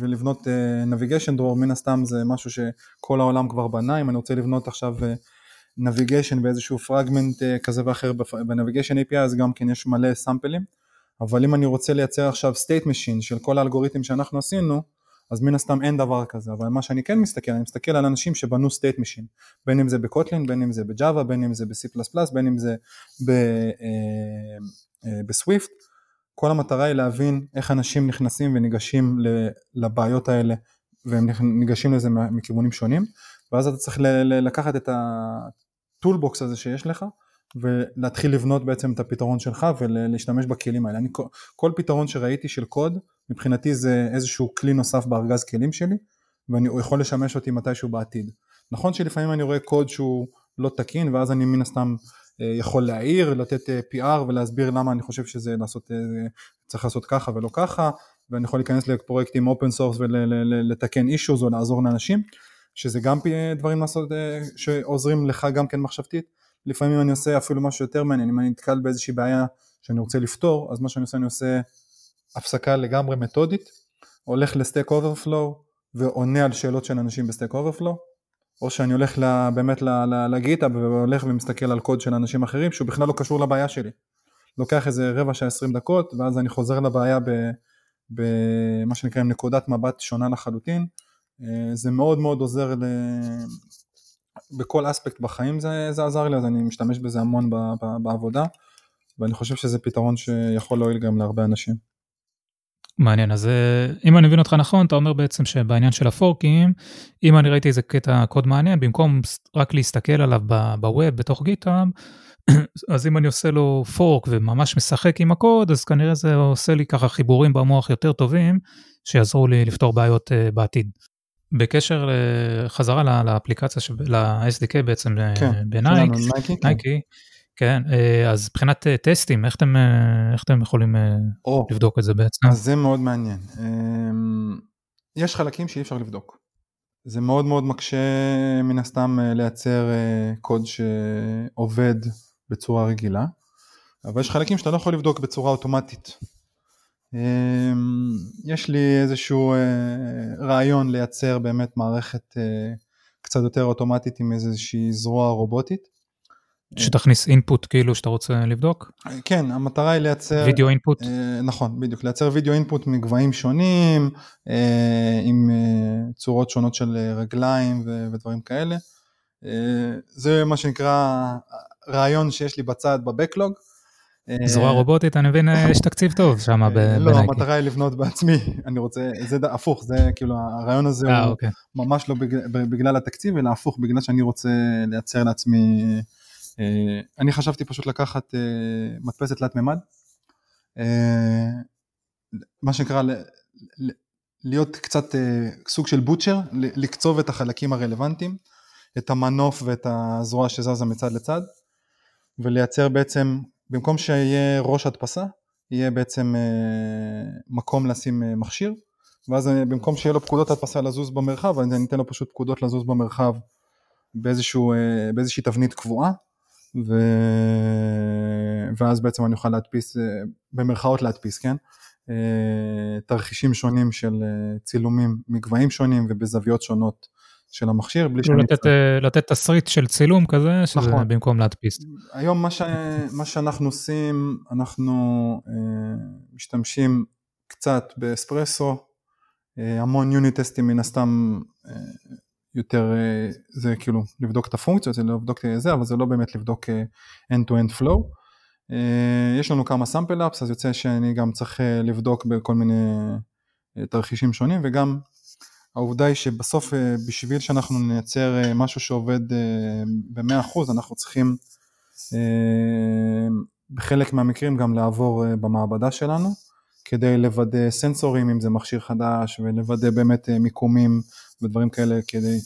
ולבנות נביגיישן uh, דרור מן הסתם זה משהו שכל העולם כבר בנה. אם אני רוצה לבנות עכשיו נביגיישן uh, באיזשהו פרגמנט uh, כזה ואחר בנביגיישן API אז גם כן יש מלא סאמפלים אבל אם אני רוצה לייצר עכשיו state machine של כל האלגוריתמים שאנחנו עשינו אז מן הסתם אין דבר כזה. אבל מה שאני כן מסתכל אני מסתכל על אנשים שבנו state machine. בין אם זה בקוטלין בין אם זה בג'אווה בין אם זה ב-C++ בין אם זה בסוויפט uh, uh, כל המטרה היא להבין איך אנשים נכנסים וניגשים לבעיות האלה והם ניגשים לזה מכיוונים שונים ואז אתה צריך לקחת את הטולבוקס הזה שיש לך ולהתחיל לבנות בעצם את הפתרון שלך ולהשתמש בכלים האלה. אני, כל פתרון שראיתי של קוד מבחינתי זה איזשהו כלי נוסף בארגז כלים שלי והוא יכול לשמש אותי מתישהו בעתיד. נכון שלפעמים אני רואה קוד שהוא לא תקין ואז אני מן הסתם יכול להעיר, לתת אה, PR ולהסביר למה אני חושב שזה לעשות, אה, צריך לעשות ככה ולא ככה, ואני יכול להיכנס לפרויקטים open source ולתקן אישוז או לעזור לאנשים, שזה גם דברים לעשות, שעוזרים לך גם כן מחשבתית. לפעמים אני עושה אפילו משהו יותר מעניין, אם אני נתקל באיזושהי בעיה שאני רוצה לפתור, אז מה שאני עושה, אני עושה הפסקה לגמרי מתודית, הולך ל Stack Overflow ועונה על שאלות של אנשים ב Stack Overflow, או שאני הולך לה, באמת ל GitHub והולך ומסתכל על קוד של אנשים אחרים שהוא בכלל לא קשור לבעיה שלי. לוקח איזה רבע שעה עשרים דקות ואז אני חוזר לבעיה במה שנקרא עם נקודת מבט שונה לחלוטין. אה, זה מאוד מאוד עוזר ל... בכל אספקט בחיים זה, זה עזר לי אז אני משתמש בזה המון ב, ב, בעבודה ואני חושב שזה פתרון שיכול להועיל גם להרבה אנשים. מעניין אז אה, אם אני מבין אותך נכון אתה אומר בעצם שבעניין של הפורקים אם אני ראיתי איזה קטע קוד מעניין במקום רק להסתכל עליו בווב בתוך גיטאב אז אם אני עושה לו פורק וממש משחק עם הקוד אז כנראה זה עושה לי ככה חיבורים במוח יותר טובים שיעזרו לי לפתור בעיות uh, בעתיד. בקשר חזרה לאפליקציה, ל-SDK בעצם כן, בנייק, נייקי, כן, אה, אז מבחינת אה, טסטים, איך אתם, אה, איך אתם יכולים או, לבדוק את זה בעצם? אז זה מאוד מעניין. אמ, יש חלקים שאי אפשר לבדוק. זה מאוד מאוד מקשה מן הסתם לייצר קוד שעובד בצורה רגילה, אבל יש חלקים שאתה לא יכול לבדוק בצורה אוטומטית. אמ, יש לי איזשהו רעיון לייצר באמת מערכת קצת יותר אוטומטית עם איזושהי זרוע רובוטית. שתכניס אינפוט כאילו שאתה רוצה לבדוק? כן, המטרה היא לייצר... וידאו אינפוט? אה, נכון, בדיוק, לייצר וידאו אינפוט מגבהים שונים, אה, עם אה, צורות שונות של רגליים ו- ודברים כאלה. אה, זה מה שנקרא רעיון שיש לי בצד בבקלוג. אה, זרוע רובוטית, אני מבין, אה, יש תקציב טוב שם בנייקי. לא, המטרה היא לבנות בעצמי, אני רוצה, זה הפוך, זה כאילו, הרעיון הזה הוא אוקיי. ממש לא בגלל התקציב, אלא הפוך, בגלל שאני רוצה לייצר לעצמי אה, אני חשבתי פשוט לקחת אה, מדפסת תלת מימד, אה, מה שנקרא להיות קצת סוג של בוטשר, לקצוב את החלקים הרלוונטיים, את המנוף ואת הזרוע שזזה מצד לצד, ולייצר בעצם, במקום שיהיה ראש הדפסה, יהיה בעצם מקום לשים מכשיר, ואז במקום שיהיה לו פקודות הדפסה לזוז במרחב, אני אתן לו פשוט פקודות לזוז במרחב באיזשהו, באיזושהי תבנית קבועה, ו... ואז בעצם אני אוכל להדפיס, אה, במרכאות להדפיס, כן? אה, תרחישים שונים של אה, צילומים מגבהים שונים ובזוויות שונות של המכשיר, בלי שאני... לתת, לתת תסריט של צילום כזה, שזה נכון. במקום להדפיס. היום מה, ש... מה שאנחנו עושים, אנחנו משתמשים קצת באספרסו, המון יוניט טסטים מן הסתם יותר אה, זה כאילו לבדוק את הפונקציות, זה לבדוק את זה, אבל זה לא באמת לבדוק אה, end-to-end flow. יש לנו כמה סאמפל אפס אז יוצא שאני גם צריך לבדוק בכל מיני תרחישים שונים וגם העובדה היא שבסוף בשביל שאנחנו נייצר משהו שעובד ב-100% אנחנו צריכים בחלק מהמקרים גם לעבור במעבדה שלנו כדי לוודא סנסורים אם זה מכשיר חדש ולוודא באמת מיקומים ודברים כאלה כדי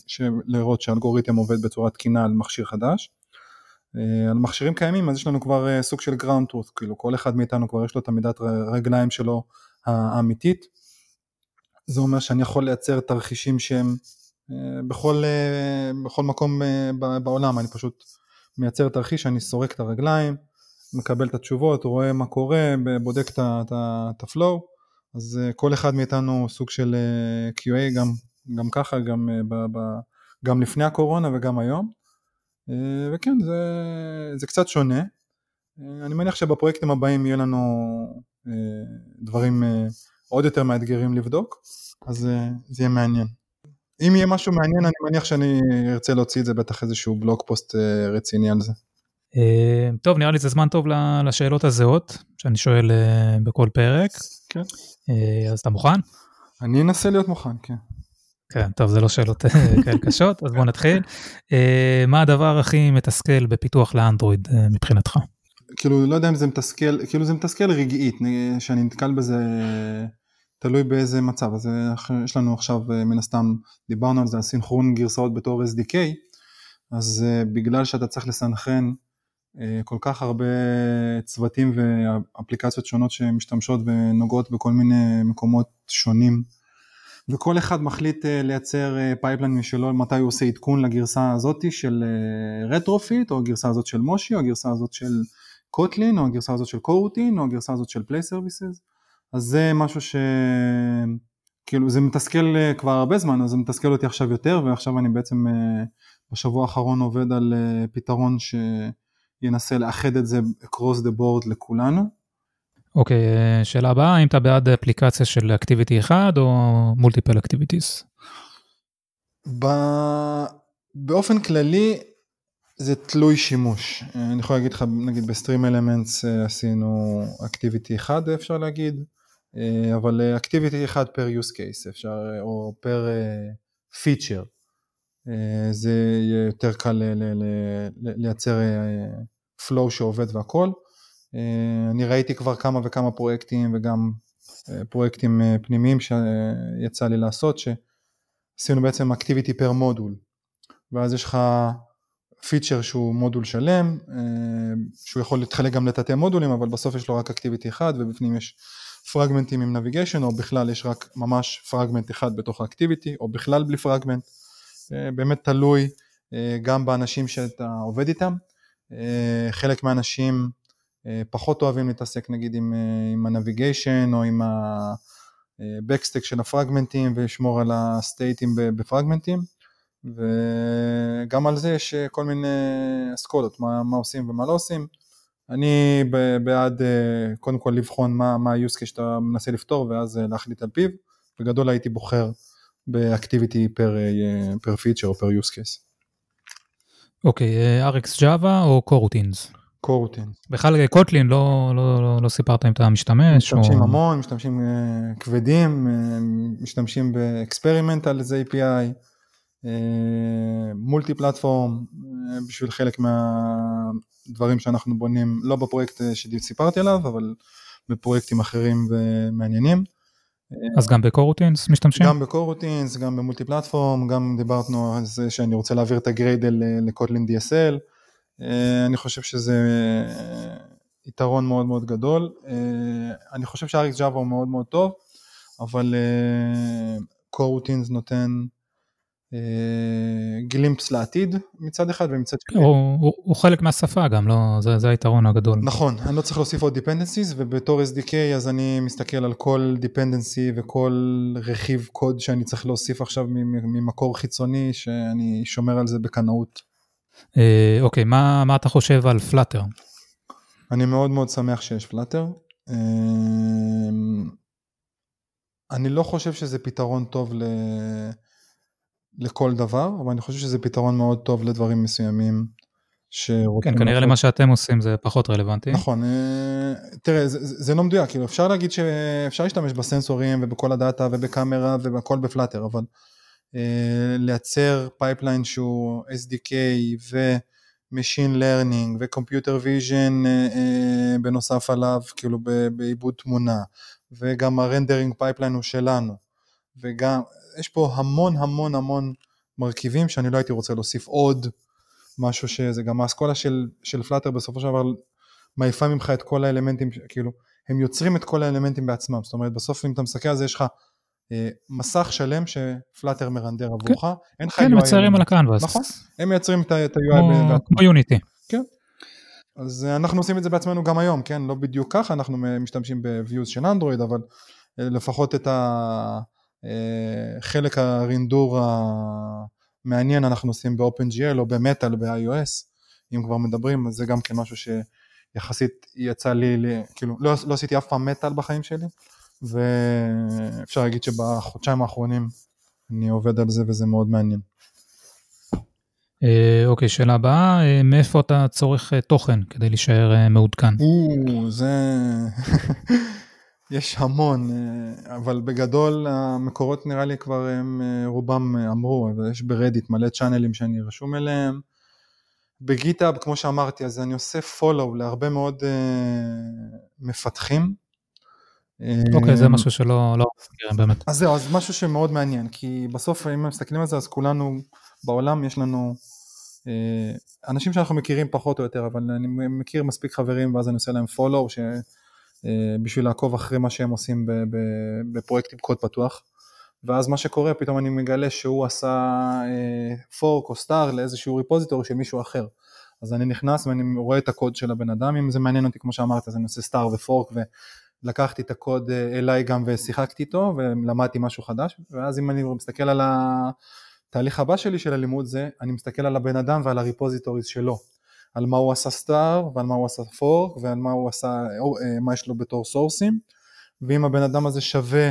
לראות שהאלגוריתם עובד בצורה תקינה על מכשיר חדש. על מכשירים קיימים אז יש לנו כבר סוג של ground truth, כאילו כל אחד מאיתנו כבר יש לו את המידת רגליים שלו האמיתית. זה אומר שאני יכול לייצר תרחישים שהם בכל, בכל מקום בעולם, אני פשוט מייצר תרחיש, אני סורק את הרגליים, מקבל את התשובות, רואה מה קורה, בודק את ה-flow, אז כל אחד מאיתנו סוג של QA גם, גם ככה, גם, ב, ב, גם לפני הקורונה וגם היום. וכן, זה, זה קצת שונה. אני מניח שבפרויקטים הבאים יהיה לנו דברים עוד יותר מאתגרים לבדוק, אז זה יהיה מעניין. אם יהיה משהו מעניין, אני מניח שאני ארצה להוציא את זה בטח איזשהו בלוג פוסט רציני על זה. טוב, נראה לי זה זמן טוב לשאלות הזהות, שאני שואל בכל פרק. כן. אז אתה מוכן? אני אנסה להיות מוכן, כן. כן, טוב, זה לא שאלות כאלה קשות, אז בוא נתחיל. מה הדבר הכי מתסכל בפיתוח לאנדרואיד מבחינתך? כאילו, לא יודע אם זה מתסכל, כאילו זה מתסכל רגעית, שאני נתקל בזה, תלוי באיזה מצב. אז יש לנו עכשיו, מן הסתם, דיברנו על זה, הסינכרון גרסאות בתור SDK, אז בגלל שאתה צריך לסנכרן כל כך הרבה צוותים ואפליקציות שונות שמשתמשות ונוגעות בכל מיני מקומות שונים, וכל אחד מחליט לייצר pipeline משלו מתי הוא עושה עדכון לגרסה הזאת של Retrofit, או הגרסה הזאת של Moshi, או הגרסה הזאת של Kotlin, או הגרסה הזאת של coroutine, או הגרסה הזאת של Play Services, אז זה משהו ש... כאילו זה מתסכל כבר הרבה זמן, אז זה מתסכל אותי עכשיו יותר, ועכשיו אני בעצם בשבוע האחרון עובד על פתרון שינסה לאחד את זה across the board לכולנו. אוקיי, שאלה הבאה, האם אתה בעד אפליקציה של activity אחד או multiple activities? באופן כללי זה תלוי שימוש. אני יכול להגיד לך, נגיד ב StreamElements עשינו activity אחד אפשר להגיד, אבל activity אחד per use case אפשר, או per פיצ'ר. זה יהיה יותר קל לייצר flow שעובד והכל. אני ראיתי כבר כמה וכמה פרויקטים וגם פרויקטים פנימיים שיצא לי לעשות, שעשינו בעצם אקטיביטי פר מודול, ואז יש לך פיצ'ר שהוא מודול שלם, שהוא יכול להתחלק גם לתתי מודולים, אבל בסוף יש לו רק אקטיביטי אחד ובפנים יש פרגמנטים עם נביגיישן, או בכלל יש רק ממש פרגמנט אחד בתוך האקטיביטי, או בכלל בלי פרגמנט, באמת תלוי גם באנשים שאתה עובד איתם, חלק מהאנשים פחות אוהבים להתעסק נגיד עם, עם הנביגיישן או עם ה-backstack של הפרגמנטים ולשמור על הסטייטים בפרגמנטים וגם על זה יש כל מיני אסכולות, מה, מה עושים ומה לא עושים. אני בעד קודם כל לבחון מה, ה-use case שאתה מנסה לפתור ואז להחליט על פיו. בגדול הייתי בוחר ב activity per, per feature או per use case. אוקיי, okay, RX Java או coroutines? coroutine. בכלל Kotlin לא, לא, לא, לא סיפרת אם אתה משתמש. משתמשים או... המון, משתמשים אה, כבדים, אה, משתמשים ב experimental איזה API, מולטי פלטפורם, בשביל חלק מהדברים שאנחנו בונים, לא בפרויקט שסיפרתי עליו, אבל בפרויקטים אחרים ומעניינים. אז גם בקורוטינס משתמשים? גם בקורוטינס, גם במולטי פלטפורם, גם דיברנו על זה שאני רוצה להעביר את הגריידל לקוטלין DSL. אני חושב שזה יתרון מאוד מאוד גדול. אני חושב ש-RX Java הוא מאוד מאוד טוב, אבל קורוטינס נותן גלימפס לעתיד מצד אחד ומצד שני. הוא, הוא, הוא חלק מהשפה גם, לא, זה, זה היתרון הגדול. נכון, אני לא צריך להוסיף עוד dependencies ובתור SDK אז אני מסתכל על כל dependency וכל רכיב קוד שאני צריך להוסיף עכשיו ממקור חיצוני שאני שומר על זה בקנאות. אה, אוקיי, מה, מה אתה חושב על פלאטר? אני מאוד מאוד שמח שיש פלאטר. אני לא חושב שזה פתרון טוב ל... לכל דבר, אבל אני חושב שזה פתרון מאוד טוב לדברים מסוימים. שרוצים... כן, כנראה למה שאתם עושים זה פחות רלוונטי. נכון, אה, תראה, זה, זה לא מדויק, כאילו אפשר להגיד שאפשר להשתמש בסנסורים ובכל ה data ובקאמרה ובכל ב Flutter, אבל אה, לייצר pipeline שהוא SDK ו-Machine Learning ו-Computer Vision אה, אה, בנוסף עליו, כאילו בעיבוד תמונה, וגם ה rendering pipeline הוא שלנו, וגם, יש פה המון המון המון מרכיבים שאני לא הייתי רוצה להוסיף עוד משהו שזה גם האסכולה של, של Flutter בסופו של דבר מעיפה ממך את כל האלמנטים, כאילו הם יוצרים את כל האלמנטים בעצמם, זאת אומרת בסוף אם אתה מסתכל על זה יש לך אה, מסך שלם ש Flutter מרנדר עבורך, כן, אין לך כן, UI. כן, מציירים על הקנבס. נכון, הם מייצרים את ה-UI. כמו Unity. כן. אז אה, אנחנו עושים את זה בעצמנו גם היום, כן? לא בדיוק ככה, אנחנו משתמשים ב-views של אנדרואיד, אבל אה, לפחות את החלק הרינדור המעניין אנחנו עושים ב-OpenGL או במטאל ב-iOS, אם כבר מדברים, אז זה גם כן משהו שיחסית יצא לי, לי כאילו, לא, לא עשיתי אף פעם מטאל בחיים שלי, ואפשר להגיד שבחודשיים האחרונים אני עובד על זה וזה מאוד מעניין. אה, אוקיי, שאלה הבאה, אה, מאיפה אתה צורך אה, תוכן כדי להישאר מעודכן? או, זה... יש המון, אבל בגדול המקורות נראה לי כבר הם רובם אמרו, יש ברדיט מלא צ'אנלים שאני רשום אליהם. בגיטאב, כמו שאמרתי, אז אני עושה פולו להרבה מאוד מפתחים, אוקיי, זה משהו שלא לא מכירים באמת. אז זהו, אז משהו שמאוד מעניין, כי בסוף אם מסתכלים על זה, אז כולנו בעולם יש לנו אה, אנשים שאנחנו מכירים פחות או יותר, אבל אני מכיר מספיק חברים ואז אני עושה להם follow ש... אה, בשביל לעקוב אחרי מה שהם עושים בפרויקטים קוד פתוח. ואז מה שקורה, פתאום אני מגלה שהוא עשה פורק אה, או סטאר לאיזשהו ריפוזיטורי של מישהו אחר. אז אני נכנס ואני רואה את הקוד של הבן אדם, אם זה מעניין אותי כמו שאמרת, אז אני עושה סטאר ופורק לקחתי את הקוד אה, אליי גם ושיחקתי איתו ולמדתי משהו חדש ואז אם אני מסתכל על התהליך הבא שלי של הלימוד זה אני מסתכל על הבן אדם ועל הריפוזיטוריז שלו על מה הוא עשה star ועל מה הוא עשה fork ועל מה הוא עשה, אה, מה יש לו בתור סורסים ואם הבן אדם הזה שווה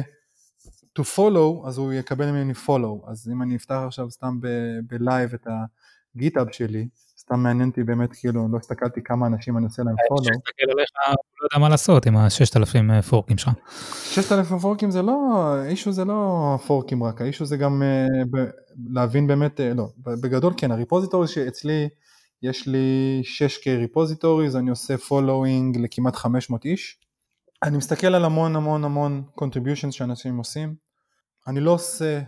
to follow אז הוא יקבל ממני follow. אז אם אני אפתח עכשיו סתם ב live את ה GitHub שלי סתם מעניין אותי באמת, כאילו, לא הסתכלתי כמה אנשים אני עושה להם follow. כשתסתכל עליך, לא יודע מה לעשות עם ה-6,000 אה, פורקים שלך. 6,000 פורקים זה לא, ה issue זה לא פורקים רק, ה issue זה גם ב- להבין באמת, אה, לא, בגדול כן, ה repository שאצלי, יש לי 6K repositories, אני עושה following לכמעט 500 איש. אני מסתכל על המון המון המון contributions שאנשים עושים. אני לא עושה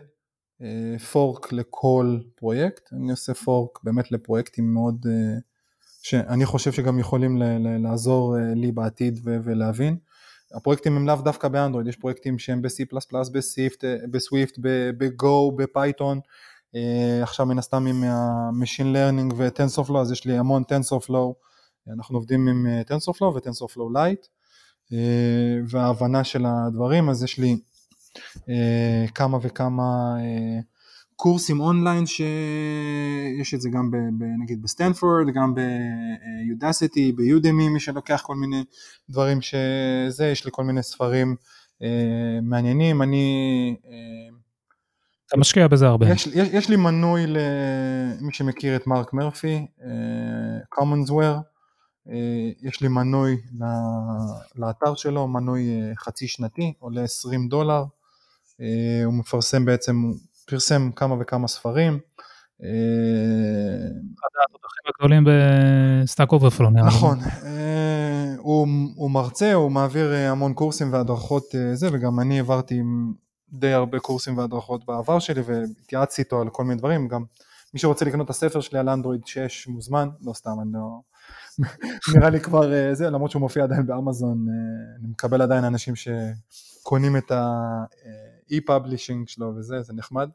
fork לכל פרויקט, אני עושה fork באמת לפרויקטים מאוד, אה, שאני חושב שגם יכולים לעזור אה, לי בעתיד ולהבין. הפרויקטים הם לאו דווקא באנדרואיד, יש פרויקטים שהם ב-C++, ב Swift, ב-Go, ב Python, עכשיו מן הסתם עם ה-Machine Learning ו-TensorFlow, אז יש לי המון TensorFlow, אנחנו עובדים עם אה, TensorFlow ו-TensorFlow Lite, וההבנה של הדברים, אז יש לי אה, כמה וכמה אה, קורסים אונליין שיש את זה גם ב, ב, נגיד בסטנפורד, גם ב Udacity, ב Udemy, מי שלוקח כל מיני דברים שזה, יש לי כל מיני ספרים אה, מעניינים, אני... אתה משקיע בזה הרבה. יש, יש, יש לי מנוי למי שמכיר את מרק מרפי, uh, CommonsWare, יש לי מנוי לאתר שלו, מנוי חצי שנתי, עולה 20 דולר, אה, הוא מפרסם בעצם, הוא פרסם כמה וכמה ספרים. אה, אחד התותחים הגדולים ב Stack Overflow. נכון, אה, הוא, הוא מרצה, הוא מעביר המון קורסים והדרכות זה, וגם אני העברתי די הרבה קורסים והדרכות בעבר שלי והתייעצתי איתו על כל מיני דברים, גם מי שרוצה לקנות את הספר שלי על אנדרואיד 6 מוזמן, לא סתם, אני לא... נראה לי כבר זה, למרות שהוא מופיע עדיין באמזון, אני מקבל עדיין אנשים שקונים את ה... e-publishing שלו וזה, זה נחמד,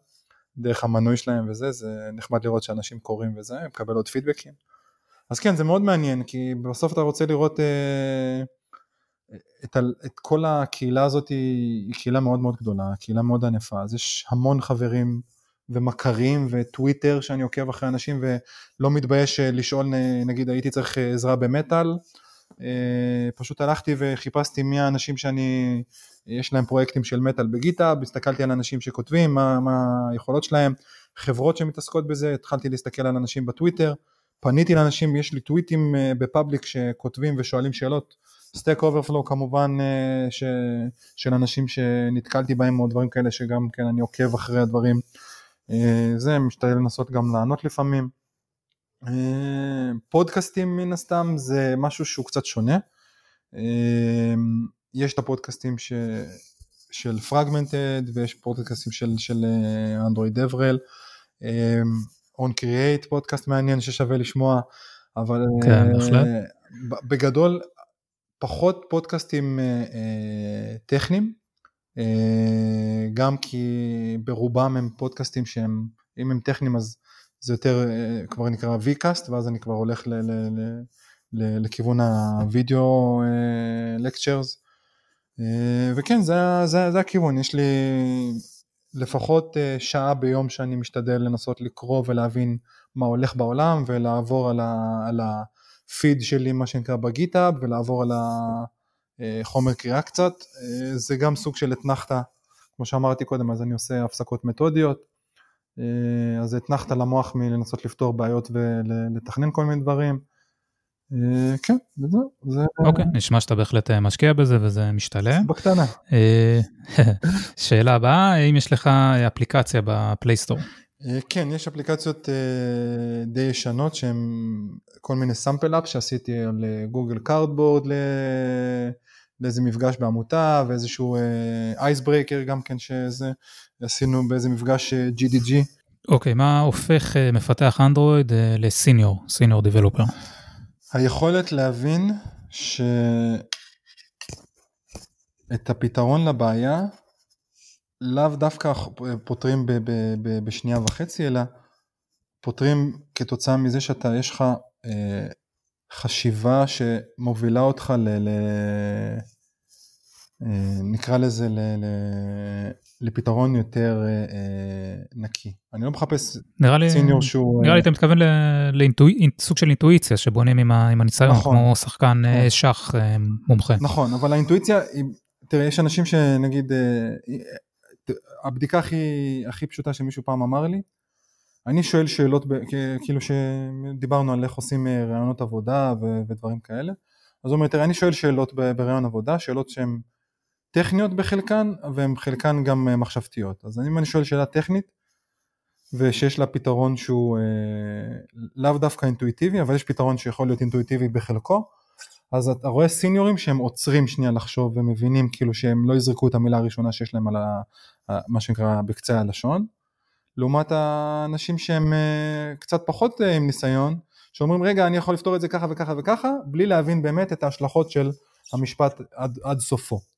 דרך המנוי שלהם וזה, זה נחמד לראות שאנשים קוראים וזה, מקבל עוד פידבקים. אז כן, זה מאוד מעניין, כי בסוף אתה רוצה לראות אה, את, את כל הקהילה הזאת, היא קהילה מאוד מאוד גדולה, קהילה מאוד ענפה, אז יש המון חברים ומכרים וטוויטר שאני עוקב אחרי אנשים ולא מתבייש אה, לשאול, נגיד הייתי צריך עזרה במטאל, אה, פשוט הלכתי וחיפשתי מי האנשים שאני יש להם פרויקטים של מטאל בגיטאב, הסתכלתי על אנשים שכותבים, מה, מה היכולות שלהם, חברות שמתעסקות בזה, התחלתי להסתכל על אנשים בטוויטר, פניתי לאנשים, יש לי טוויטים ב public שכותבים ושואלים שאלות, Stack Overflow כמובן ש, של אנשים שנתקלתי בהם או דברים כאלה שגם כן אני עוקב אחרי הדברים, זה משתדל לנסות גם לענות לפעמים. פודקאסטים מן הסתם זה משהו שהוא קצת שונה. יש את הפודקאסטים ש... של פרגמנטד ויש פודקאסטים של, של אנדרואיד דברל. און קריאייט פודקאסט מעניין ששווה לשמוע, אבל כן, בהחלט. בגדול פחות פודקאסטים uh, טכניים, uh, גם כי ברובם הם פודקאסטים שהם, אם הם טכניים אז זה יותר uh, כבר נקרא vcast ואז אני כבר הולך ל, ל, ל, ל, לכיוון הווידאו lectures וכן זה, זה, זה הכיוון, יש לי לפחות שעה ביום שאני משתדל לנסות לקרוא ולהבין מה הולך בעולם ולעבור על, ה, על הפיד שלי מה שנקרא בגיטאב ולעבור על החומר קריאה קצת, זה גם סוג של אתנחתא, כמו שאמרתי קודם אז אני עושה הפסקות מתודיות, אז אתנחתא למוח מלנסות לפתור בעיות ולתכנן כל מיני דברים. כן, וזהו. אוקיי, נשמע שאתה בהחלט משקיע בזה וזה משתלם. בקטנה. שאלה הבאה, האם יש לך אפליקציה ב Play Store? כן, יש אפליקציות די ישנות שהן כל מיני sample app שעשיתי על Google Cardboard לאיזה מפגש בעמותה ואיזשהו icebreaker גם כן שזה עשינו באיזה מפגש GDG. אוקיי, מה הופך מפתח אנדרואיד לסיניור, סיניור דיבלופר? היכולת להבין שאת הפתרון לבעיה לאו דווקא פותרים ב- ב- ב- בשנייה וחצי אלא פותרים כתוצאה מזה שאתה יש לך אה, חשיבה שמובילה אותך ל... ל אה, נקרא לזה ל, ל, לפתרון יותר אה, נקי. אני לא מחפש נראה לי, סיניור שהוא... נראה לי אתה מתכוון לסוג של אינטואיציה שבונים עם, עם הניסיון, נכון, כמו שחקן נכון. שח מומחה. נכון, אבל האינטואיציה, תראה, יש אנשים שנגיד, הבדיקה הכי, הכי פשוטה שמישהו פעם אמר לי, אני שואל שאלות, כאילו שדיברנו על איך עושים רעיונות עבודה ודברים כאלה, אז הוא אומר, תראה, אני שואל שאלות ברעיון עבודה, שאלות שהן טכניות בחלקן, והן חלקן גם מחשבתיות. אז אם אני שואל שאלה טכנית, ושיש לה פתרון שהוא אה, לאו דווקא אינטואיטיבי, אבל יש פתרון שיכול להיות אינטואיטיבי בחלקו, אז אתה רואה סיניורים שהם עוצרים שנייה לחשוב ומבינים כאילו שהם לא יזרקו את המילה הראשונה שיש להם על ה, מה שנקרא בקצה הלשון, לעומת האנשים שהם אה, קצת פחות אה, עם ניסיון, שאומרים רגע אני יכול לפתור את זה ככה וככה וככה, בלי להבין באמת את ההשלכות של המשפט עד, עד סופו.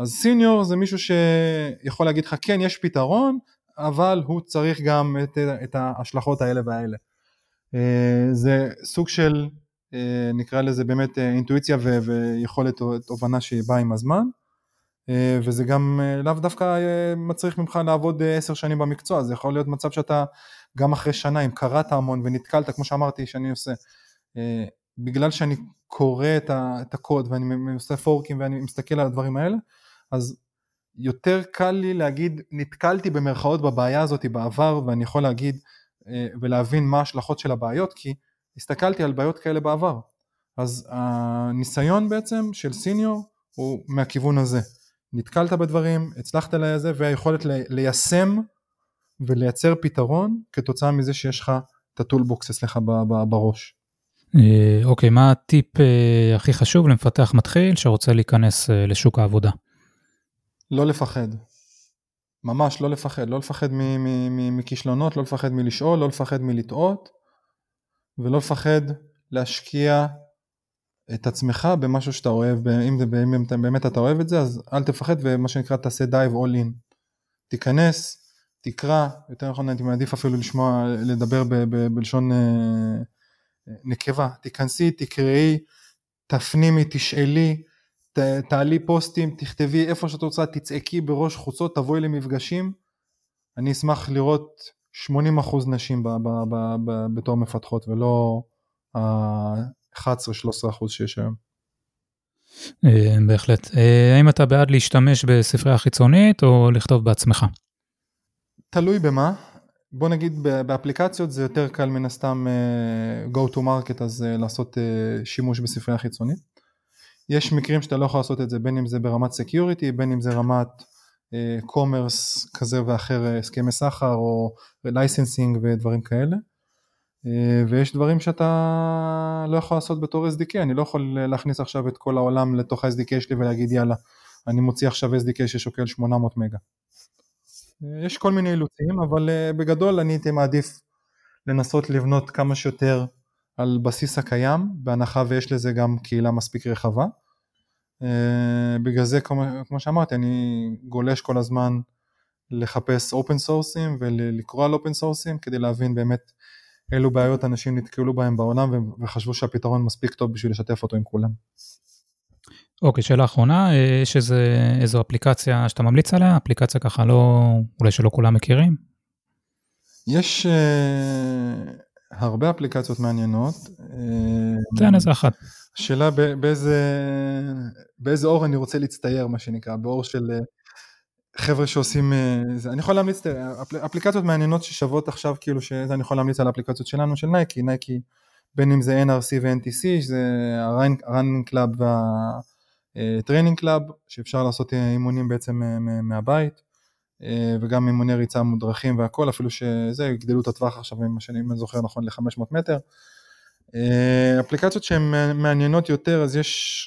אז סיניור זה מישהו שיכול להגיד לך כן יש פתרון, אבל הוא צריך גם את, את ההשלכות האלה והאלה. אה, זה סוג של נקרא לזה באמת אינטואיציה ויכולת תובנה שהיא באה עם הזמן. וזה גם לאו דווקא מצריך ממך לעבוד עשר שנים במקצוע, זה יכול להיות מצב שאתה גם אחרי שנה, אם קראת המון ונתקלת, כמו שאמרתי שאני עושה, בגלל שאני קורא את הקוד ואני עושה פורקים ואני מסתכל על הדברים האלה, אז יותר קל לי להגיד נתקלתי במרכאות בבעיה הזאת בעבר ואני יכול להגיד ולהבין מה ההשלכות של הבעיות כי הסתכלתי על בעיות כאלה בעבר. אז הניסיון בעצם של סיניור הוא מהכיוון הזה. נתקלת בדברים, הצלחת לזה והיכולת ליישם ולייצר פתרון כתוצאה מזה שיש לך את הטולבוקס אצלך בראש. אוקיי, מה הטיפ הכי חשוב למפתח מתחיל שרוצה להיכנס לשוק העבודה? לא לפחד. ממש לא לפחד, לא לפחד מכישלונות, לא לפחד מלשאול, לא לפחד מלטעות ולא לפחד להשקיע את עצמך במשהו שאתה אוהב, אם, זה, אם באמת אתה אוהב את זה, אז אל תפחד ומה שנקרא תעשה דייב all in. תיכנס, תקרא, יותר נכון הייתי מעדיף אפילו לשמוע, לדבר ב, ב, בלשון אה, נקבה, תיכנסי, תקראי, תפנימי, תשאלי, ת, תעלי פוסטים, תכתבי איפה שאת רוצה, תצעקי בראש חוצות, תבואי למפגשים. אני אשמח לראות 80% נשים ב, ב, ב, ב, בתור מפתחות ולא ה-11-13% שיש היום. בהחלט. האם אתה בעד להשתמש בספרייה חיצונית או לכתוב בעצמך? תלוי במה. בוא נגיד באפליקציות זה יותר קל מן הסתם uh, go to market אז לעשות שימוש בספרייה חיצונית. יש מקרים שאתה לא יכול לעשות את זה בין אם זה ברמת security בין אם זה רמת commerce uh, כזה ואחר הסכמי סחר או licensing ודברים כאלה. Uh, ויש דברים שאתה לא יכול לעשות בתור SDK, אני לא יכול להכניס עכשיו את כל העולם לתוך ה-SDK שלי ולהגיד יאללה אני מוציא עכשיו SDK ששוקל 800 מגה. יש כל מיני אילוצים, אבל אה, בגדול אני הייתי מעדיף לנסות לבנות כמה שיותר על בסיס הקיים, בהנחה ויש לזה גם קהילה מספיק רחבה. אה, בגלל זה, כמו, כמו שאמרתי, אני גולש כל הזמן לחפש open source ים ולקרוא על open source ים כדי להבין באמת אילו בעיות אנשים נתקלו בהם בעולם וחשבו שהפתרון מספיק טוב בשביל לשתף אותו עם כולם. אוקיי, שאלה אחרונה, אה, יש איזה, איזו אפליקציה שאתה ממליץ עליה? אפליקציה ככה לא, אולי שלא כולם מכירים? יש uh, הרבה אפליקציות מעניינות. אה, תן איזה אחת. השאלה באיזה, באיזה אור אני רוצה להצטייר, מה שנקרא, באור של חבר'ה שעושים, זה, אני יכול להמליץ, אפליקציות מעניינות ששוות עכשיו, כאילו, שאני יכול להמליץ על האפליקציות שלנו, של נייקי, נייקי, בין אם זה NRC ו-NTC, שזה ה-Running Club וה... Training אה, Club, שאפשר לעשות אה, אימונים בעצם אה, מהבית, וגם אימוני ריצה מודרכים והכל, אפילו שזה, הגדלו את הטווח עכשיו, אם אני זוכר נכון, ל-500 מטר. אפליקציות שהן מעניינות יותר, אז יש,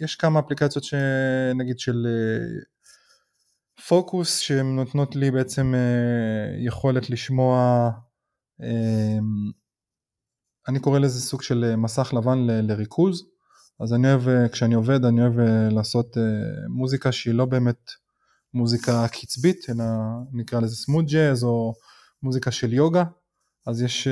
יש כמה אפליקציות שנגיד של פוקוס, שהן נותנות לי בעצם יכולת לשמוע, אני קורא לזה סוג של מסך לבן לריכוז. אז אני אוהב, אה, כשאני עובד, אני אוהב אה, לעשות אה, מוזיקה שהיא לא באמת מוזיקה קצבית, אלא נקרא לזה סמוט ג'אז או מוזיקה של יוגה, אז יש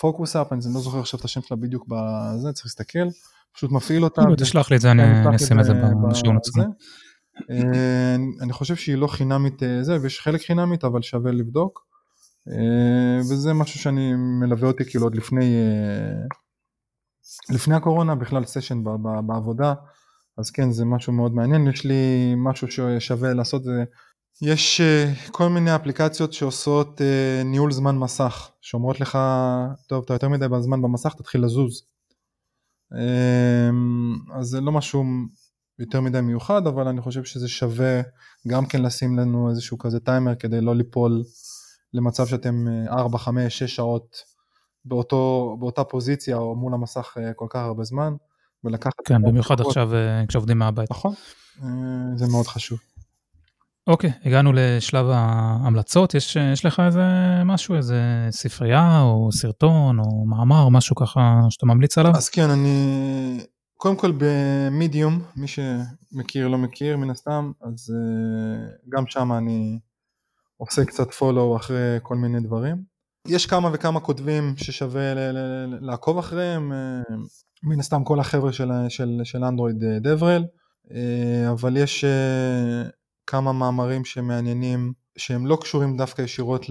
פוקוס אפ, אני לא זוכר עכשיו את השם שלה בדיוק בזה, צריך להסתכל, פשוט מפעיל אותה. תשלח לי את זה, אני אשים את זה בשיעור עצמו. אני חושב שהיא לא חינמית זה, ויש חלק חינמית, אבל שווה לבדוק. וזה משהו שאני מלווה אותי כאילו עוד לפני לפני הקורונה בכלל סשן בעבודה, אז כן זה משהו מאוד מעניין, יש לי משהו ששווה לעשות זה, יש אה, כל מיני אפליקציות שעושות אה, ניהול זמן מסך, שאומרות לך, טוב אתה יותר מדי בזמן במסך תתחיל לזוז, אמ, אז זה לא משהו יותר מדי מיוחד, אבל אני חושב שזה שווה גם כן לשים לנו איזשהו כזה טיימר כדי לא ליפול למצב שאתם 4, 5, 6 שעות באותו, באותה פוזיציה או מול המסך אה, כל כך הרבה זמן, ולקחת... כן, במיוחד עכשיו אה, כשעובדים מהבית. נכון, אה, זה מאוד חשוב. אוקיי, הגענו לשלב ההמלצות, יש, יש לך איזה משהו, איזה ספרייה או סרטון או מאמר, משהו ככה שאתה ממליץ עליו? אז כן, אני קודם כל במדיום, מי שמכיר לא מכיר מן הסתם, אז גם שם אני עושה קצת פולו אחרי כל מיני דברים. יש כמה וכמה כותבים ששווה לעקוב אחריהם, אה, מן הסתם כל החבר'ה של, של, של אנדרואיד אה, דברל, אה, אבל יש כמה מאמרים שמעניינים, שהם לא קשורים דווקא ישירות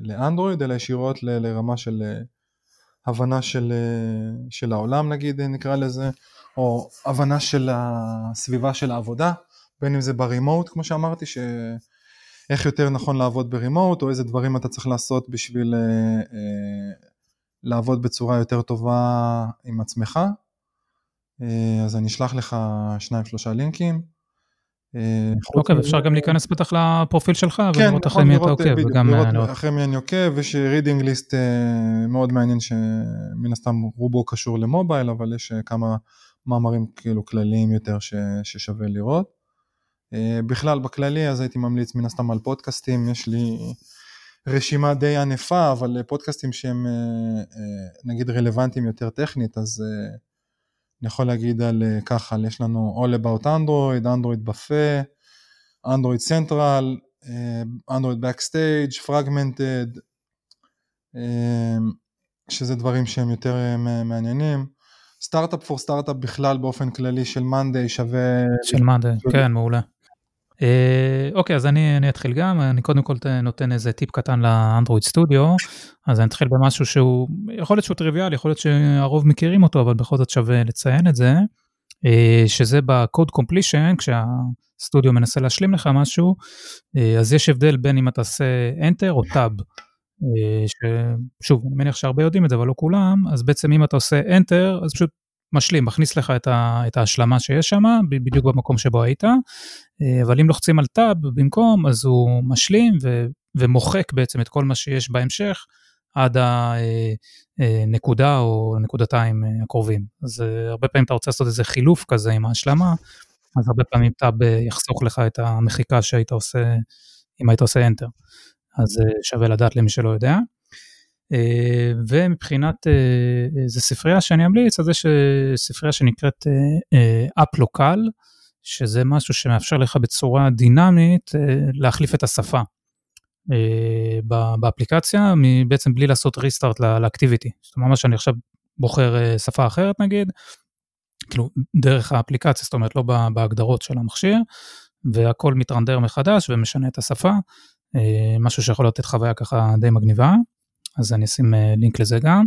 לאנדרואיד, אלא ישירות לרמה של הבנה של, של העולם נגיד נקרא לזה, או הבנה של הסביבה של העבודה, בין אם זה ברימוט כמו שאמרתי, ש... איך יותר נכון לעבוד ברימוט, או איזה דברים אתה צריך לעשות בשביל אה, אה, לעבוד בצורה יותר טובה עם עצמך. אה, אז אני אשלח לך שניים שלושה לינקים. אוקיי, ואפשר גם להיכנס בטח לפרופיל שלך ולראות אחרי מי אתה עוקב. וגם לראות אחרי מי אני עוקב, יש reading list מאוד מעניין שמן הסתם רובו קשור למובייל, אבל יש כמה מאמרים כאילו כלליים יותר ששווה לראות. אה, בכלל בכללי אז הייתי ממליץ מן הסתם על פודקאסטים, יש לי רשימה די ענפה, אבל פודקאסטים שהם אה, אה, נגיד רלוונטיים יותר טכנית, אז אני יכול להגיד על ככה, יש לנו All About Android, Android Buffet, Android Central, Android Backstage, Fragmented, שזה דברים שהם יותר מעניינים. סטארט-אפ פור סטארט-אפ בכלל באופן כללי של מאנדיי שווה... של מאנדיי, כן, מעולה. אה, אוקיי, אז אני, אני אתחיל גם, אני קודם כל נותן איזה טיפ קטן לאנדרואיד סטודיו, אז אני אתחיל במשהו שהוא, יכול להיות שהוא טריוויאלי, יכול להיות שהרוב מכירים אותו, אבל בכל זאת שווה לציין את זה. שזה בקוד קומפלישן, כשהסטודיו מנסה להשלים לך משהו, אז יש הבדל בין אם אתה עושה Enter או Tab. ששוב, אני מניח שהרבה יודעים את זה, אבל לא כולם, אז בעצם אם אתה עושה Enter, אז פשוט משלים, מכניס לך את, ה, את ההשלמה שיש שם, בדיוק במקום שבו היית, אבל אם לוחצים על טאב במקום, אז הוא משלים ו, ומוחק בעצם את כל מה שיש בהמשך עד הנקודה או נקודתיים הקרובים. אז הרבה פעמים אתה רוצה לעשות איזה חילוף כזה עם ההשלמה, אז הרבה פעמים טאב יחסוך לך את המחיקה שהיית עושה, אם היית עושה Enter. אז שווה לדעת למי שלא יודע. אה, ומבחינת איזה אה, ספרייה שאני אמליץ, אז יש אה, ספרייה שנקראת אפלוקל, שזה משהו שמאפשר לך בצורה דינמית להחליף את השפה באפליקציה, בעצם בלי לעשות ריסטארט לאקטיביטי. זאת אומרת, ממש אני עכשיו בוחר שפה אחרת נגיד, כאילו דרך האפליקציה, זאת אומרת לא בהגדרות של המכשיר, והכל מתרנדר מחדש ומשנה את השפה, משהו שיכול לתת חוויה ככה די מגניבה. אז אני אשים אה, לינק לזה גם.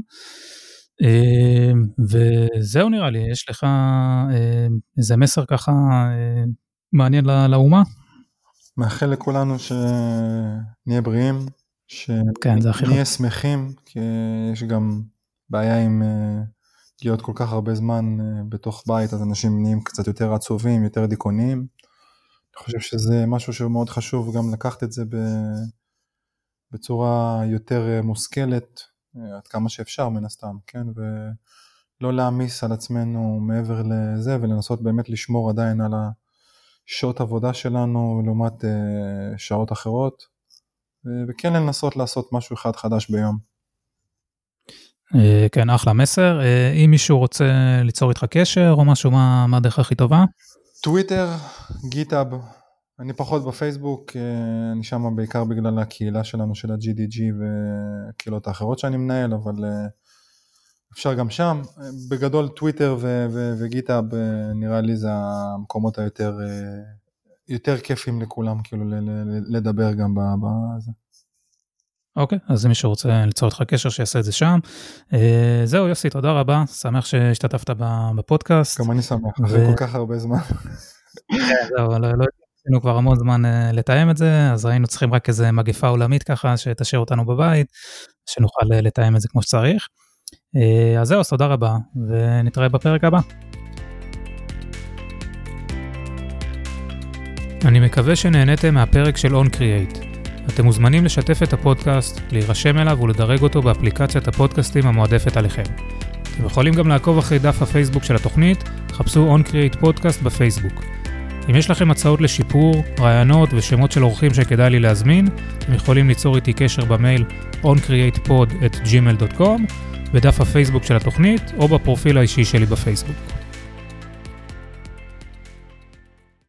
אה, וזהו נראה לי, יש לך אה, איזה מסר ככה מעניין לאומה? מאחל לכולנו שנהיה בריאים, כן, שנהיה שמחים, כי יש גם בעיה עם להיות כל כך הרבה זמן בתוך בית, אז אנשים נהיים קצת יותר עצובים, יותר דיכאוניים. אני חושב שזה משהו שהוא מאוד חשוב גם לקחת את זה ב... בצורה יותר אה, מושכלת, אה, עד כמה שאפשר מן הסתם, כן? ולא להעמיס על עצמנו מעבר לזה, ולנסות באמת לשמור עדיין על השעות עבודה שלנו לעומת אה, שעות אחרות, וכן לנסות לעשות משהו אחד חדש ביום. כן, אחלה מסר. אם מישהו רוצה ליצור איתך קשר או משהו, מה הדרך הכי טובה? טוויטר, גיטאב, אני פחות בפייסבוק, אה, אני שם בעיקר בגלל הקהילה שלנו של ה-GDG והקהילות האחרות שאני מנהל, אבל אה, אפשר גם שם. בגדול טוויטר וגיטאב נראה לי זה המקומות היותר יותר כיפים לכולם, כאילו לדבר גם בזה. אוקיי, okay, אז אם מישהו רוצה ליצור איתך קשר, שיעשה את זה שם. Uh, זהו, יוסי, תודה רבה, שמח שהשתתפת בפודקאסט. גם אני שמח, ו... אחרי כל כך הרבה זמן. כן, זהו, לא, לא עשינו כבר המון זמן אה, לתאם את זה, אז היינו צריכים רק איזה מגפה עולמית ככה שתשאיר אותנו בבית, שנוכל אה, לתאם את זה כמו שצריך. אה, אז זהו, אז תודה רבה, ונתראה בפרק הבא. אני מקווה שנהניתם מהפרק של OnCreate. אתם מוזמנים לשתף את הפודקאסט, להירשם אליו ולדרג אותו באפליקציית הפודקאסטים המועדפת עליכם. אתם יכולים גם לעקוב אחרי דף הפייסבוק של התוכנית, חפשו OnCreate פודקאסט בפייסבוק. אם יש לכם הצעות לשיפור, רעיונות ושמות של אורחים שכדאי לי להזמין, אתם יכולים ליצור איתי קשר במייל oncreatepod@gmail.com, בדף הפייסבוק של התוכנית או בפרופיל האישי שלי בפייסבוק.